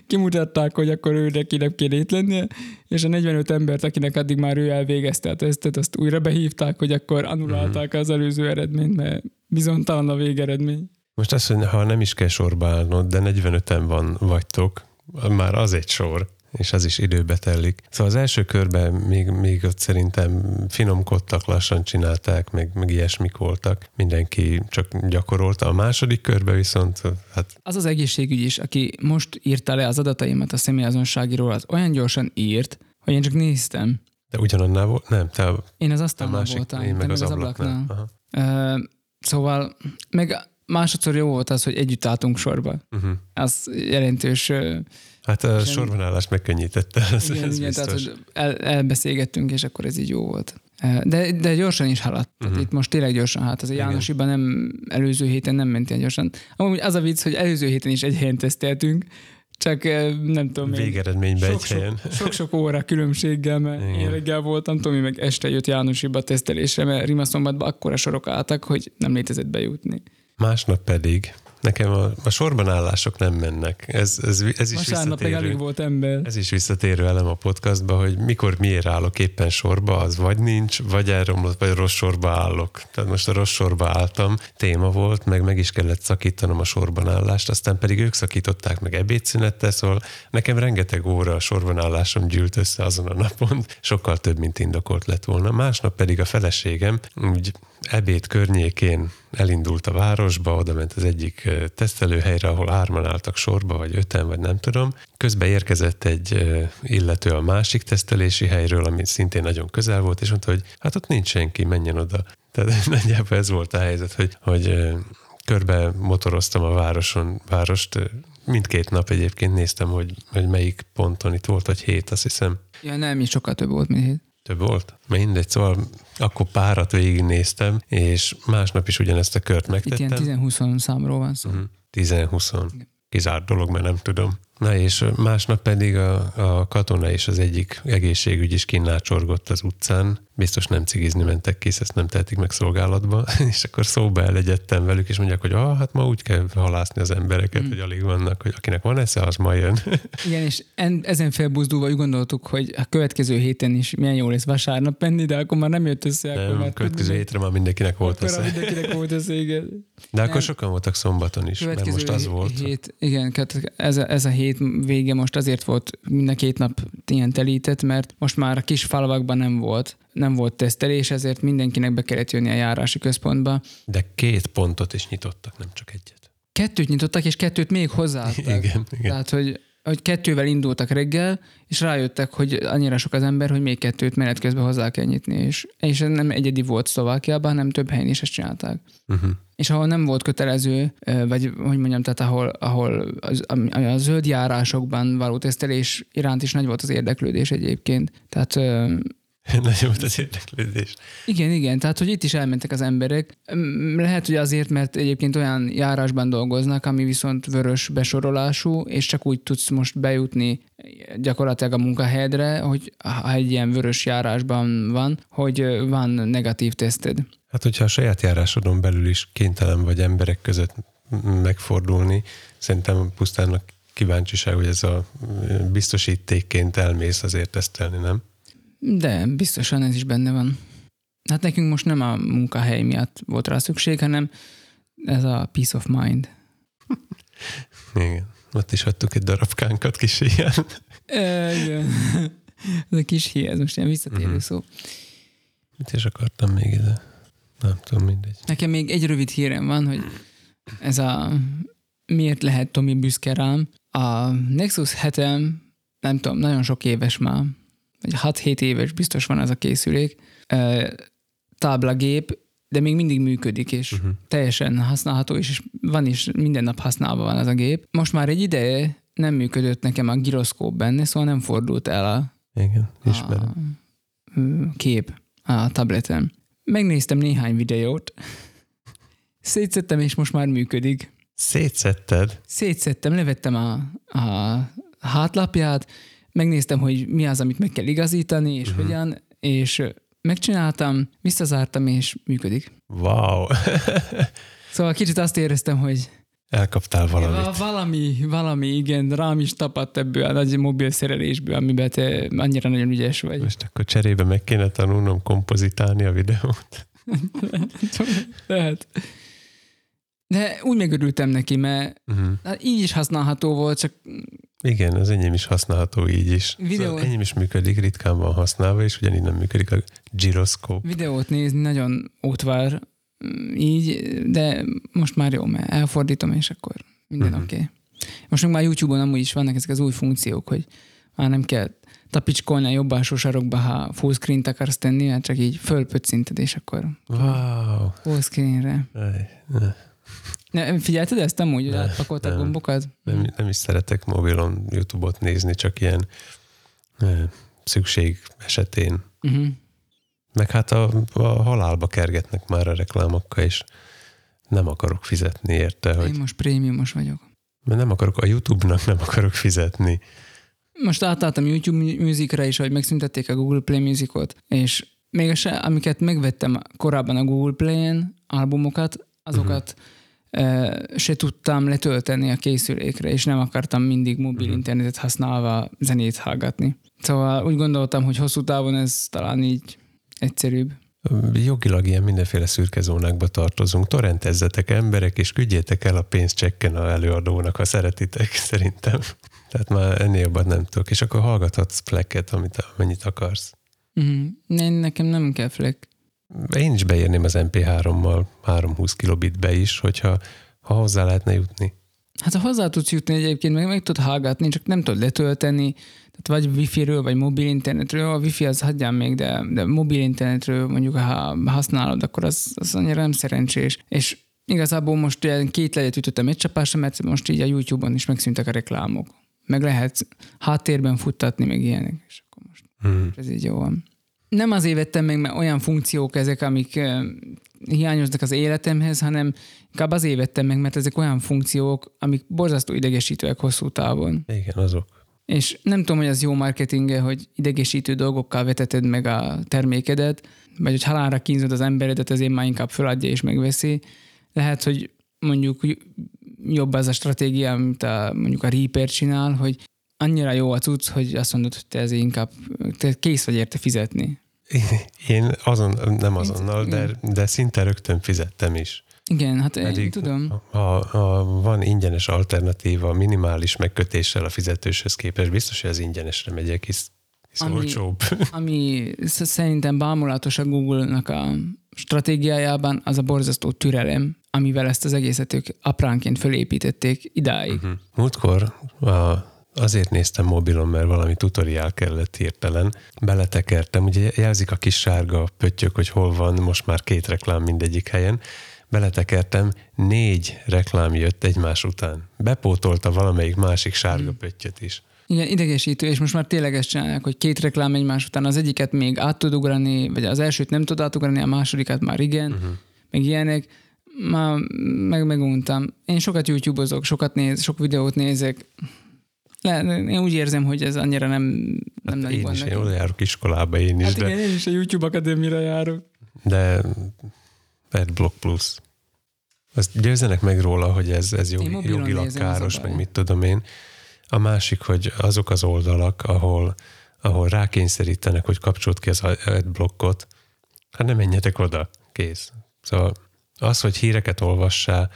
kimutatták, hogy akkor ő neki nem kéne itt lennie, és a 45 embert, akinek addig már ő elvégezte a tesztet, azt újra behívták, hogy akkor annulálták az előző eredményt, mert bizonytalan a végeredmény. Most azt, hogy ha nem is kell sorba állnod, de 45-en van vagytok, már az egy sor. És az is időbe telik. Szóval az első körben még, még ott szerintem finomkodtak, lassan csinálták, meg, meg ilyesmik voltak. Mindenki csak gyakorolta. A második körben viszont hát... Az az egészségügy is, aki most írta le az adataimat a személyazonságiról, az olyan gyorsan írt, hogy én csak néztem. De ugyanannál volt? Nem, te a, Én az asztalnál másik, voltam, én meg meg az, az ablaknál. ablaknál. Aha. Ö, szóval, meg másodszor jó volt az, hogy együtt álltunk sorba. Uh-huh. Az jelentős ö, Hát a sorbanállást megkönnyítette, ez, Igen, ez igen, tehát, hogy el, elbeszélgettünk, és akkor ez így jó volt. De, de gyorsan is haladt. Tehát Mhm. itt most tényleg gyorsan hát. Az a. Jánosiban nem, előző héten nem ment ilyen gyorsan. Amúgy az a vicc, hogy előző héten is egy helyen teszteltünk, csak nem tudom én, Végeredményben egy sok-sok, helyen. sok-sok óra különbséggel, mert Igen. én reggel voltam, Tomi meg este jött Jánosiba tesztelésre, mert Rimaszombatban akkora sorok álltak, hogy nem létezett bejutni. Másnap pedig nekem a, a sorban állások nem mennek. Ez, ez, ez is Vasárnap visszatérő. alig volt ember. Ez is visszatérő elem a podcastba, hogy mikor miért állok éppen sorba, az vagy nincs, vagy elromlott, vagy rossz sorba állok. Tehát most a rossz sorba álltam, téma volt, meg meg is kellett szakítanom a sorban állást, aztán pedig ők szakították meg ebédszünettel, szóval nekem rengeteg óra a sorban állásom gyűlt össze azon a napon, sokkal több, mint indokolt lett volna. Másnap pedig a feleségem úgy ebéd környékén elindult a városba, oda ment az egyik tesztelőhelyre, ahol hárman álltak sorba, vagy öten, vagy nem tudom. Közben érkezett egy illető a másik tesztelési helyről, ami szintén nagyon közel volt, és mondta, hogy hát ott nincs senki, menjen oda. Tehát nagyjából ez volt a helyzet, hogy, hogy körbe motoroztam a városon, várost, mindkét nap egyébként néztem, hogy, hogy melyik ponton itt volt, hogy hét, azt hiszem. Ja, nem, így sokkal több volt, mint hét. Több volt? Mindegy, szóval akkor párat végignéztem, és másnap is ugyanezt a kört Itt megtettem. ilyen 10-20 számról van szó. Mhm. 10-20. Kizárt dolog, mert nem tudom. Na és másnap pedig a, a katona és az egyik egészségügy is kinnácsorgott az utcán. Biztos nem cigizni mentek ki, ezt nem tehetik meg szolgálatba. és akkor szóba elegyedtem velük, és mondják, hogy ah, hát ma úgy kell halászni az embereket, Mm. hogy alig vannak, hogy akinek van esze, az ma jön. Igen, és en, ezen felbuzdulva úgy gondoltuk, hogy a következő héten is milyen jó lesz vasárnap menni, de akkor már nem jött össze. akkor nem, már következő hétre már mindenkinek volt akkor esze. mindenkinek volt össze, igen. De akkor Nem. sokan voltak szombaton is, mert Következő most az volt. Hét, igen, ez a, ez a hét vége most azért volt mind a két nap ilyen telített, mert most már a kis falvakban nem volt, nem volt tesztelés, ezért mindenkinek be kellett jönni a járási központba. De két pontot is nyitottak, nem csak egyet. Kettőt nyitottak, és kettőt még hozzáadtak. Igen, igen. Tehát, hogy, hogy kettővel indultak reggel, és rájöttek, hogy annyira sok az ember, hogy még kettőt menet közben hozzá kell nyitni. És, és ez nem egyedi volt Szlovákiában, hanem több helyen is ezt csinálták. Uh-huh. És ahol nem volt kötelező, vagy hogy mondjam, tehát ahol, ahol az, ami a zöld járásokban való tesztelés iránt is nagy volt az érdeklődés egyébként. Tehát ö, Nagyon volt az érdeklődés. igen, igen, tehát hogy itt is elmentek az emberek. Lehet, hogy azért, mert egyébként olyan járásban dolgoznak, ami viszont vörös besorolású, és csak úgy tudsz most bejutni gyakorlatilag a munkahelyedre, hogy ha egy ilyen vörös járásban van, hogy van negatív teszted. Hát, hogyha a saját járásodon belül is kénytelen vagy emberek között megfordulni, szerintem pusztán a kíváncsiság, hogy ez a biztosítékként elmész azért tesztelni, nem? De biztosan ez is benne van. Hát nekünk most nem a munkahely miatt volt rá szükség, hanem ez a peace of mind. Igen. Ott is hagytuk egy darabkánkat kis ilyen. Igen. ez a kis hír, ez most ilyen visszatérő uh-huh. szó. Mit is akartam még ide? Nem tudom, mindegy. Nekem még egy rövid hírem van, hogy ez a miért lehet Tomi büszke rám. A Nexus 7 nem tudom, nagyon sok éves már, vagy 6-7 éves biztos van ez a készülék, táblagép, de még mindig működik, és Uh-huh. teljesen használható, és van is, minden nap használva van ez a gép. Most már egy ideje nem működött nekem a gyroszkóp benne, szóval nem fordult el a, Igen, ismerem. a kép a tableten. Megnéztem néhány videót, szétszettem, és most már működik. Szétszetted? Szétszettem, levettem a, a hátlapját, megnéztem, hogy mi az, amit meg kell igazítani, és uh-huh. hogyan, és megcsináltam, visszazártam, és működik. Wow! Szóval kicsit azt éreztem, hogy Elkaptál valamit. Va- valami, valami, igen, rám is tapadt ebből a nagy mobil szerelésből, amiben te annyira nagyon ügyes vagy. Most akkor cserébe meg kéne tanulnom kompozitálni a videót. Lehet. De úgy megörültem neki, mert Uh-huh. hát így is használható volt, csak Igen, az enyém is használható így is. Szóval enyém is működik, ritkán van használva, és ugyanígy nem működik a gyroszkóp. videót nézni nagyon ótvar mm, így, de most már jó, mert elfordítom, és akkor minden Mhm. oké. Okay. Most már YouTube-on amúgy is vannak ezek az új funkciók, hogy már nem kell tapicskolni a jobb alsó sarokba, ha full screen-t akarsz tenni, hát csak így fölpöccinted, és akkor Wow. full screenre. Ej, ne. Ne, figyelted ezt amúgy, hogy Ne, átpakoltak nem. gombokat? Nem, nem is szeretek mobilon YouTube-ot nézni, csak ilyen eh, szükség esetén. Uh-huh. Meg hát a, a halálba kergetnek már a reklámokkal, és nem akarok fizetni érte, hogy Én most prémiumos vagyok. mert nem akarok, a YouTube-nak nem akarok fizetni. Most átálltam YouTube Musicra is, hogy megszüntették a Google Play Musicot, és még a se, amiket megvettem korábban a Google Play-en, albumokat, azokat uh-huh. Se tudtam letölteni a készülékre, és nem akartam mindig mobil uh-huh. internetet használva zenét hallgatni. Szóval úgy gondoltam, hogy hosszú távon ez talán így egyszerűbb. Jogilag ilyen mindenféle szürke zónákba tartozunk. Torrentezzetek emberek, és küldjétek el a pénzt csekken a előadónak, ha szeretitek, szerintem. Tehát már ennél jobban nem tudok. És akkor hallgathatsz pleket, amit, amennyit akarsz. Uh-huh. Én, nekem nem kell fleck. Én is beírném az MP3-mal 320 kilobitbe is, hogyha ha hozzá lehetne jutni. Hát ha hozzá tudsz jutni egyébként, meg meg tudod hallgatni, csak nem tudod letölteni, tehát vagy wifi-ről, vagy mobil internetről, a wifi az hagyján még, de, de mobil internetről mondjuk, ha használod, akkor az, az annyira nem szerencsés. És igazából most ugye két legyet ütöttem egy csapásra, mert most így a YouTube-on is megszűntek a reklámok. Meg lehet háttérben futtatni, meg ilyenek, és akkor most Hmm. ez így jó van. Nem azért vettem meg, mert olyan funkciók ezek, amik hiányoznak az életemhez, hanem inkább azért vettem meg, mert ezek olyan funkciók, amik borzasztó idegesítőek hosszú távon. Igen, azok. És nem tudom, hogy az jó marketinge, hogy idegesítő dolgokkal veteted meg a termékedet, vagy hogy halálra kínzod az emberedet, ezért már inkább föladja és megveszi. Lehet, hogy mondjuk jobb az a stratégia, amit a, mondjuk a Reaper csinál, hogy annyira jó a cucc, hogy azt mondod, hogy te ezért inkább te kész vagy érte fizetni. Én azon, nem azonnal, de, de szinte rögtön fizettem is. Igen, hát én Pedig tudom. Ha, ha van ingyenes alternatíva minimális megkötéssel a fizetőshöz képest, biztos, hogy az ingyenesre megyek, hisz, hisz Ami- olcsóbb. Ami sz- szerintem bámulatos a Google-nak a stratégiájában, az a borzasztó türelem, amivel ezt az egészet ők apránként fölépítették idáig. Uh-huh. Múltkor a, azért néztem mobilon, mert valami tutoriál kellett hirtelen. Beletekertem, ugye jelzik a kis sárga pöttyök, hogy hol van, most már két reklám mindegyik helyen. Beletekertem, négy reklám jött egymás után. Bepótolta valamelyik másik sárga pöttyöt is. Igen, idegesítő, és most már tényleg ezt csinálják, hogy két reklám egymás után, az egyiket még át tud ugrani, vagy az elsőt nem tud átugrani, a másodikat már igen, uh-huh. meg ilyenek. Már meg meguntam. Én sokat YouTube-ozok, sokat néz, sok videót nézek. Le, én úgy érzem, hogy ez annyira nem, nem Hát nagy én is, én oda járok iskolába én is, Hát de, igen, én is a YouTube Akadémira járok. de AdBlock Plus. Azt győzzenek meg róla, hogy ez, ez jogi, jogilag káros, meg mit tudom én. A másik, hogy azok az oldalak, ahol, ahol rákényszerítenek, hogy kapcsolt ki az adblockot, hát nem menjetek oda, kész. Szóval az, hogy híreket olvassál,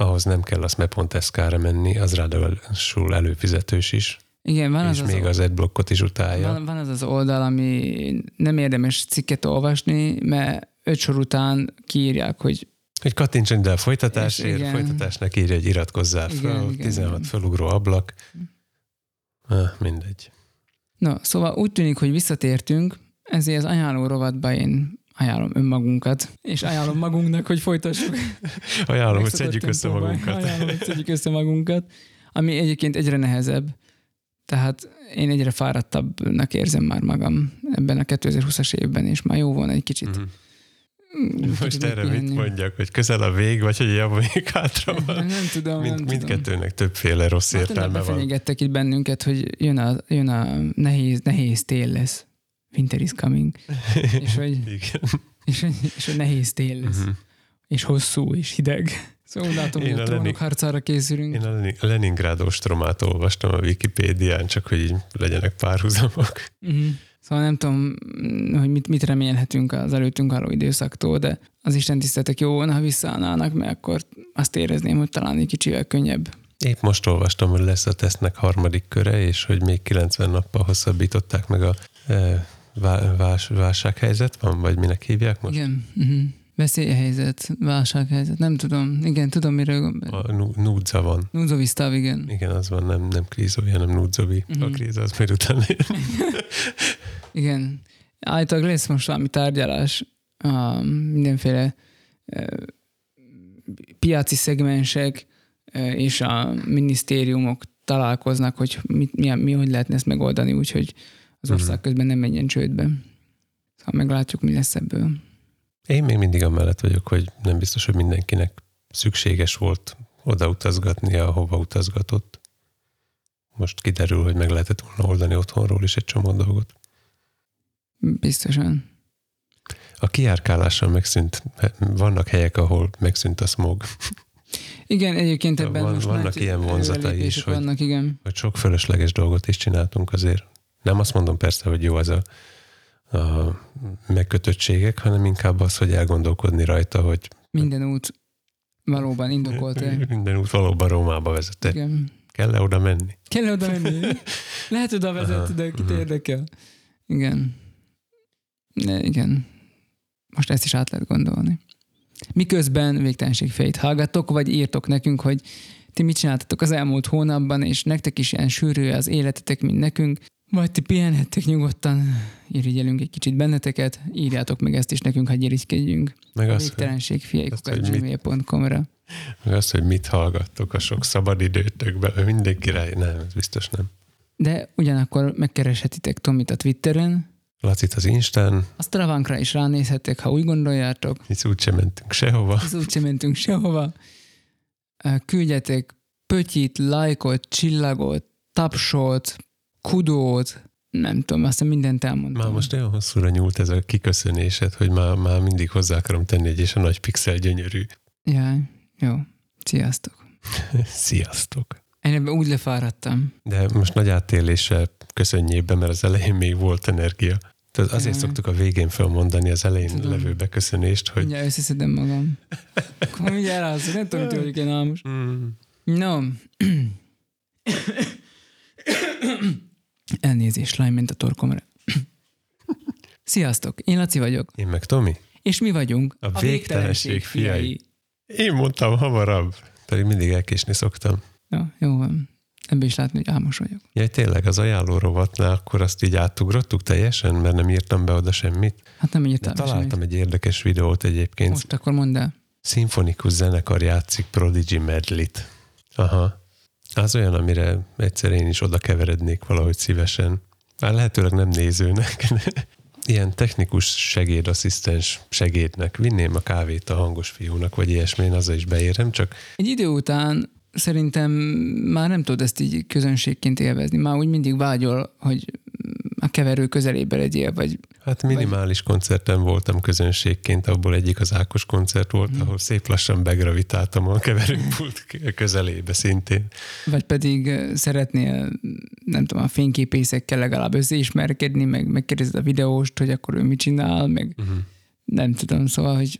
ahhoz nem kell az me.sk-re menni, az ráadásul előfizetős is, Igen, van az, és az, még az adblockot is utálja. van, van az az oldal, ami nem érdemes cikket olvasni, mert öt sor után kiírják, hogy Hogy kattintson ide a folytatásért, igen. folytatásnak írja, hogy iratkozzál Igen, fel, igen, 16 igen. felugró ablak. Ah, mindegy. No, szóval úgy tűnik, hogy visszatértünk, ezért az ajánló rovatba én ajánlom önmagunkat, és ajánlom magunknak, hogy folytassuk. Ajánlom, hogy szedjük össze magunkat. Ajánlom, hogy szedjük össze magunkat, ami egyébként egyre nehezebb. Tehát én egyre fáradtabbnak érzem már magam ebben a 2020-as évben, és már jó volna egy kicsit. Mm, Most kicsit erre mit megpihenni. mondjak, hogy közel a vég, vagy hogy jobban még hátra Nem, van? nem tudom, Mind, nem tudom. mindkettőnek többféle rossz Hát értelme van. befenyegettek itt bennünket, hogy jön a, jön a nehéz, nehéz tél lesz. Winter is coming. és, hogy, Igen. és, hogy, és hogy nehéz tél lesz. Mhm. És hosszú, és hideg. Szóval látom, hogy a a trónok harcára készülünk. Én a Lenin- Leningrad ostromát olvastam a Wikipédián, csak hogy így legyenek párhuzamok. Uh-huh. Szóval nem tudom, hogy mit, mit remélhetünk az előttünk álló időszaktól, de az Isten tiszteletek jó volna, ha visszaállnának, mert akkor azt érezném, hogy talán egy kicsivel könnyebb. Épp most olvastam, hogy lesz a tesznek harmadik köre, és hogy még 90 nappal hosszabbították meg a e, vás, válsághelyzet van, vagy minek hívják most? Igen. Uh-huh. Veszélyhelyzet, válsághelyzet, nem tudom. Igen, tudom, miről... A núdza van. Núdzovisztáv, igen. Igen, az van, nem, nem krízovi, hanem núdzovi. Uh-huh. A kríz az miért után Igen. Állítólag lesz most valami tárgyalás a mindenféle piaci szegmensek és a minisztériumok találkoznak, hogy mi, mi, mi hogy lehetne ezt megoldani, úgyhogy az ország uh-huh. közben nem menjen csődbe. Szóval meglátjuk, mi lesz ebből. Én még mindig amellett vagyok, hogy nem biztos, hogy mindenkinek szükséges volt oda utazgatni, ahova utazgatott. Most kiderül, hogy meg lehetett volna oldani otthonról is egy csomó dolgot. Biztosan. A kiárkálással megszűnt, vannak helyek, ahol megszűnt a smog. Igen, egyébként ebben Van, most vannak ilyen vonzatai is, hogy, vannak, igen. hogy sok fölösleges dolgot is csináltunk azért. Nem azt mondom persze, hogy jó az a, a megkötöttségek, hanem inkább az, hogy elgondolkodni rajta, hogy minden út valóban indokolt-e. Minden út valóban Rómába vezet. Igen. Kell-e oda menni? Kell-e oda menni? Lehet oda vezetni, de kit érdekel. Igen. De igen. Most ezt is át lehet gondolni. Miközben végtelenség fejét hallgattok, vagy írtok nekünk, hogy ti mit csináltatok az elmúlt hónapban, és nektek is ilyen sűrű az életetek, mint nekünk, vagy ti pihenhettek nyugodtan, irigyelünk egy kicsit benneteket, írjátok meg ezt is nekünk, ha irigykedjünk. Meg a végtelenség gmail.com-ra. Meg azt, hogy mit hallgattok a sok szabadidőtökben, minden király, nem, ez biztos nem. De ugyanakkor megkereshetitek Tomit a Twitteren, Lacit az Instán. A Stravankra is ránézhettek, ha úgy gondoljátok. Hisz úgysem mentünk sehova. Hisz úgysem mentünk sehova. Küldjetek pötyit, lájkot, csillagot, tapsot, kudót, nem tudom, aztán mindent elmondtam. Már most olyan hosszúra nyúlt ez a kiköszönésed, hogy már, már mindig hozzá akarom tenni egy, és a nagy pixel gyönyörű. Jaj, jó. Sziasztok. Sziasztok. Én ebben úgy lefáradtam. De most nagy átéléssel köszönjél be, mert az elején még volt energia. Tehát azért szoktuk a végén felmondani az elején tudom. levő beköszönést, hogy... Mindjárt összeszedem magam. Akkor mindjárt rászok, nem tudom, hogy vagyok én álmos. Mm. No. Elnézést, lány, mint a torkomra. Sziasztok, én Laci vagyok. Én meg Tomi. És mi vagyunk a, a végtelenség fiai. Én mondtam hamarabb, pedig mindig elkésni szoktam. Jó, jó van. Ebből is látni, hogy álmos vagyok. Ja, tényleg az ajánló rovatnál akkor azt így átugrottuk teljesen, mert nem írtam be oda semmit. Hát nem írtam Találtam semmit. egy érdekes videót egyébként. Most akkor mondd el. Szimfonikus zenekar játszik Prodigy Medlit. Aha. Az olyan, amire egyszer én is oda keverednék valahogy szívesen. Már lehetőleg nem nézőnek. Ilyen technikus segédasszisztens segédnek vinném a kávét a hangos fiúnak, vagy ilyesmi, én azzal is beérem, csak... Egy idő után szerintem már nem tudod ezt így közönségként élvezni. Már úgy mindig vágyol, hogy a keverő közelébe legyél, vagy... Hát minimális vagy... koncerten voltam közönségként, abból egyik az Ákos koncert volt, hmm. ahol szép lassan begravitáltam a keverőpult közelébe szintén. Vagy pedig szeretnél, nem tudom, a fényképészekkel legalább összeismerkedni, meg megkérdezed a videóst, hogy akkor ő mit csinál, meg uh-huh. nem tudom, szóval, hogy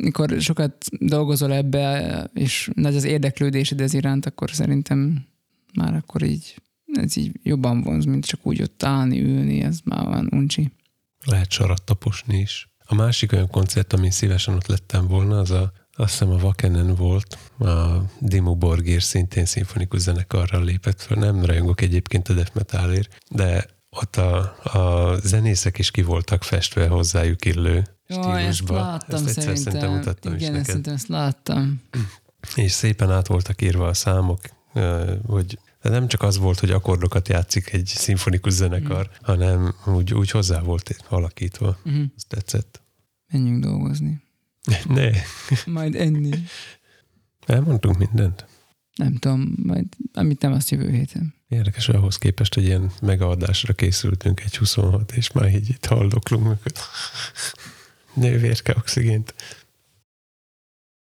mikor sokat dolgozol ebbe, és nagy az érdeklődésed ez iránt, akkor szerintem már akkor így ez így jobban vonz, mint csak úgy ott állni, ülni, ez már van uncsi. Lehet sarat taposni is. A másik olyan koncert, amin szívesen ott lettem volna, az a, azt hiszem a Vakenen volt, a Dimu Borgér szintén szimfonikus zenekarral lépett fel. Nem rajongok egyébként a death metalért, de ott a, a zenészek is ki voltak festve hozzájuk illő stílusba. ezt láttam ezt szerintem. szerintem mutattam Igen, is neked. ezt láttam. És szépen át voltak írva a számok, hogy de nem csak az volt, hogy akkordokat játszik egy szimfonikus zenekar, mm. hanem úgy, úgy hozzá volt alakítva. Mm. Ez tetszett. Menjünk dolgozni. Ne. Majd enni. Elmondtunk mindent. Nem tudom, majd amit nem, azt jövő héten. Érdekes ahhoz képest, hogy ilyen megaadásra készültünk egy 26, és már így itt haldoklunk. Nővérke oxigént.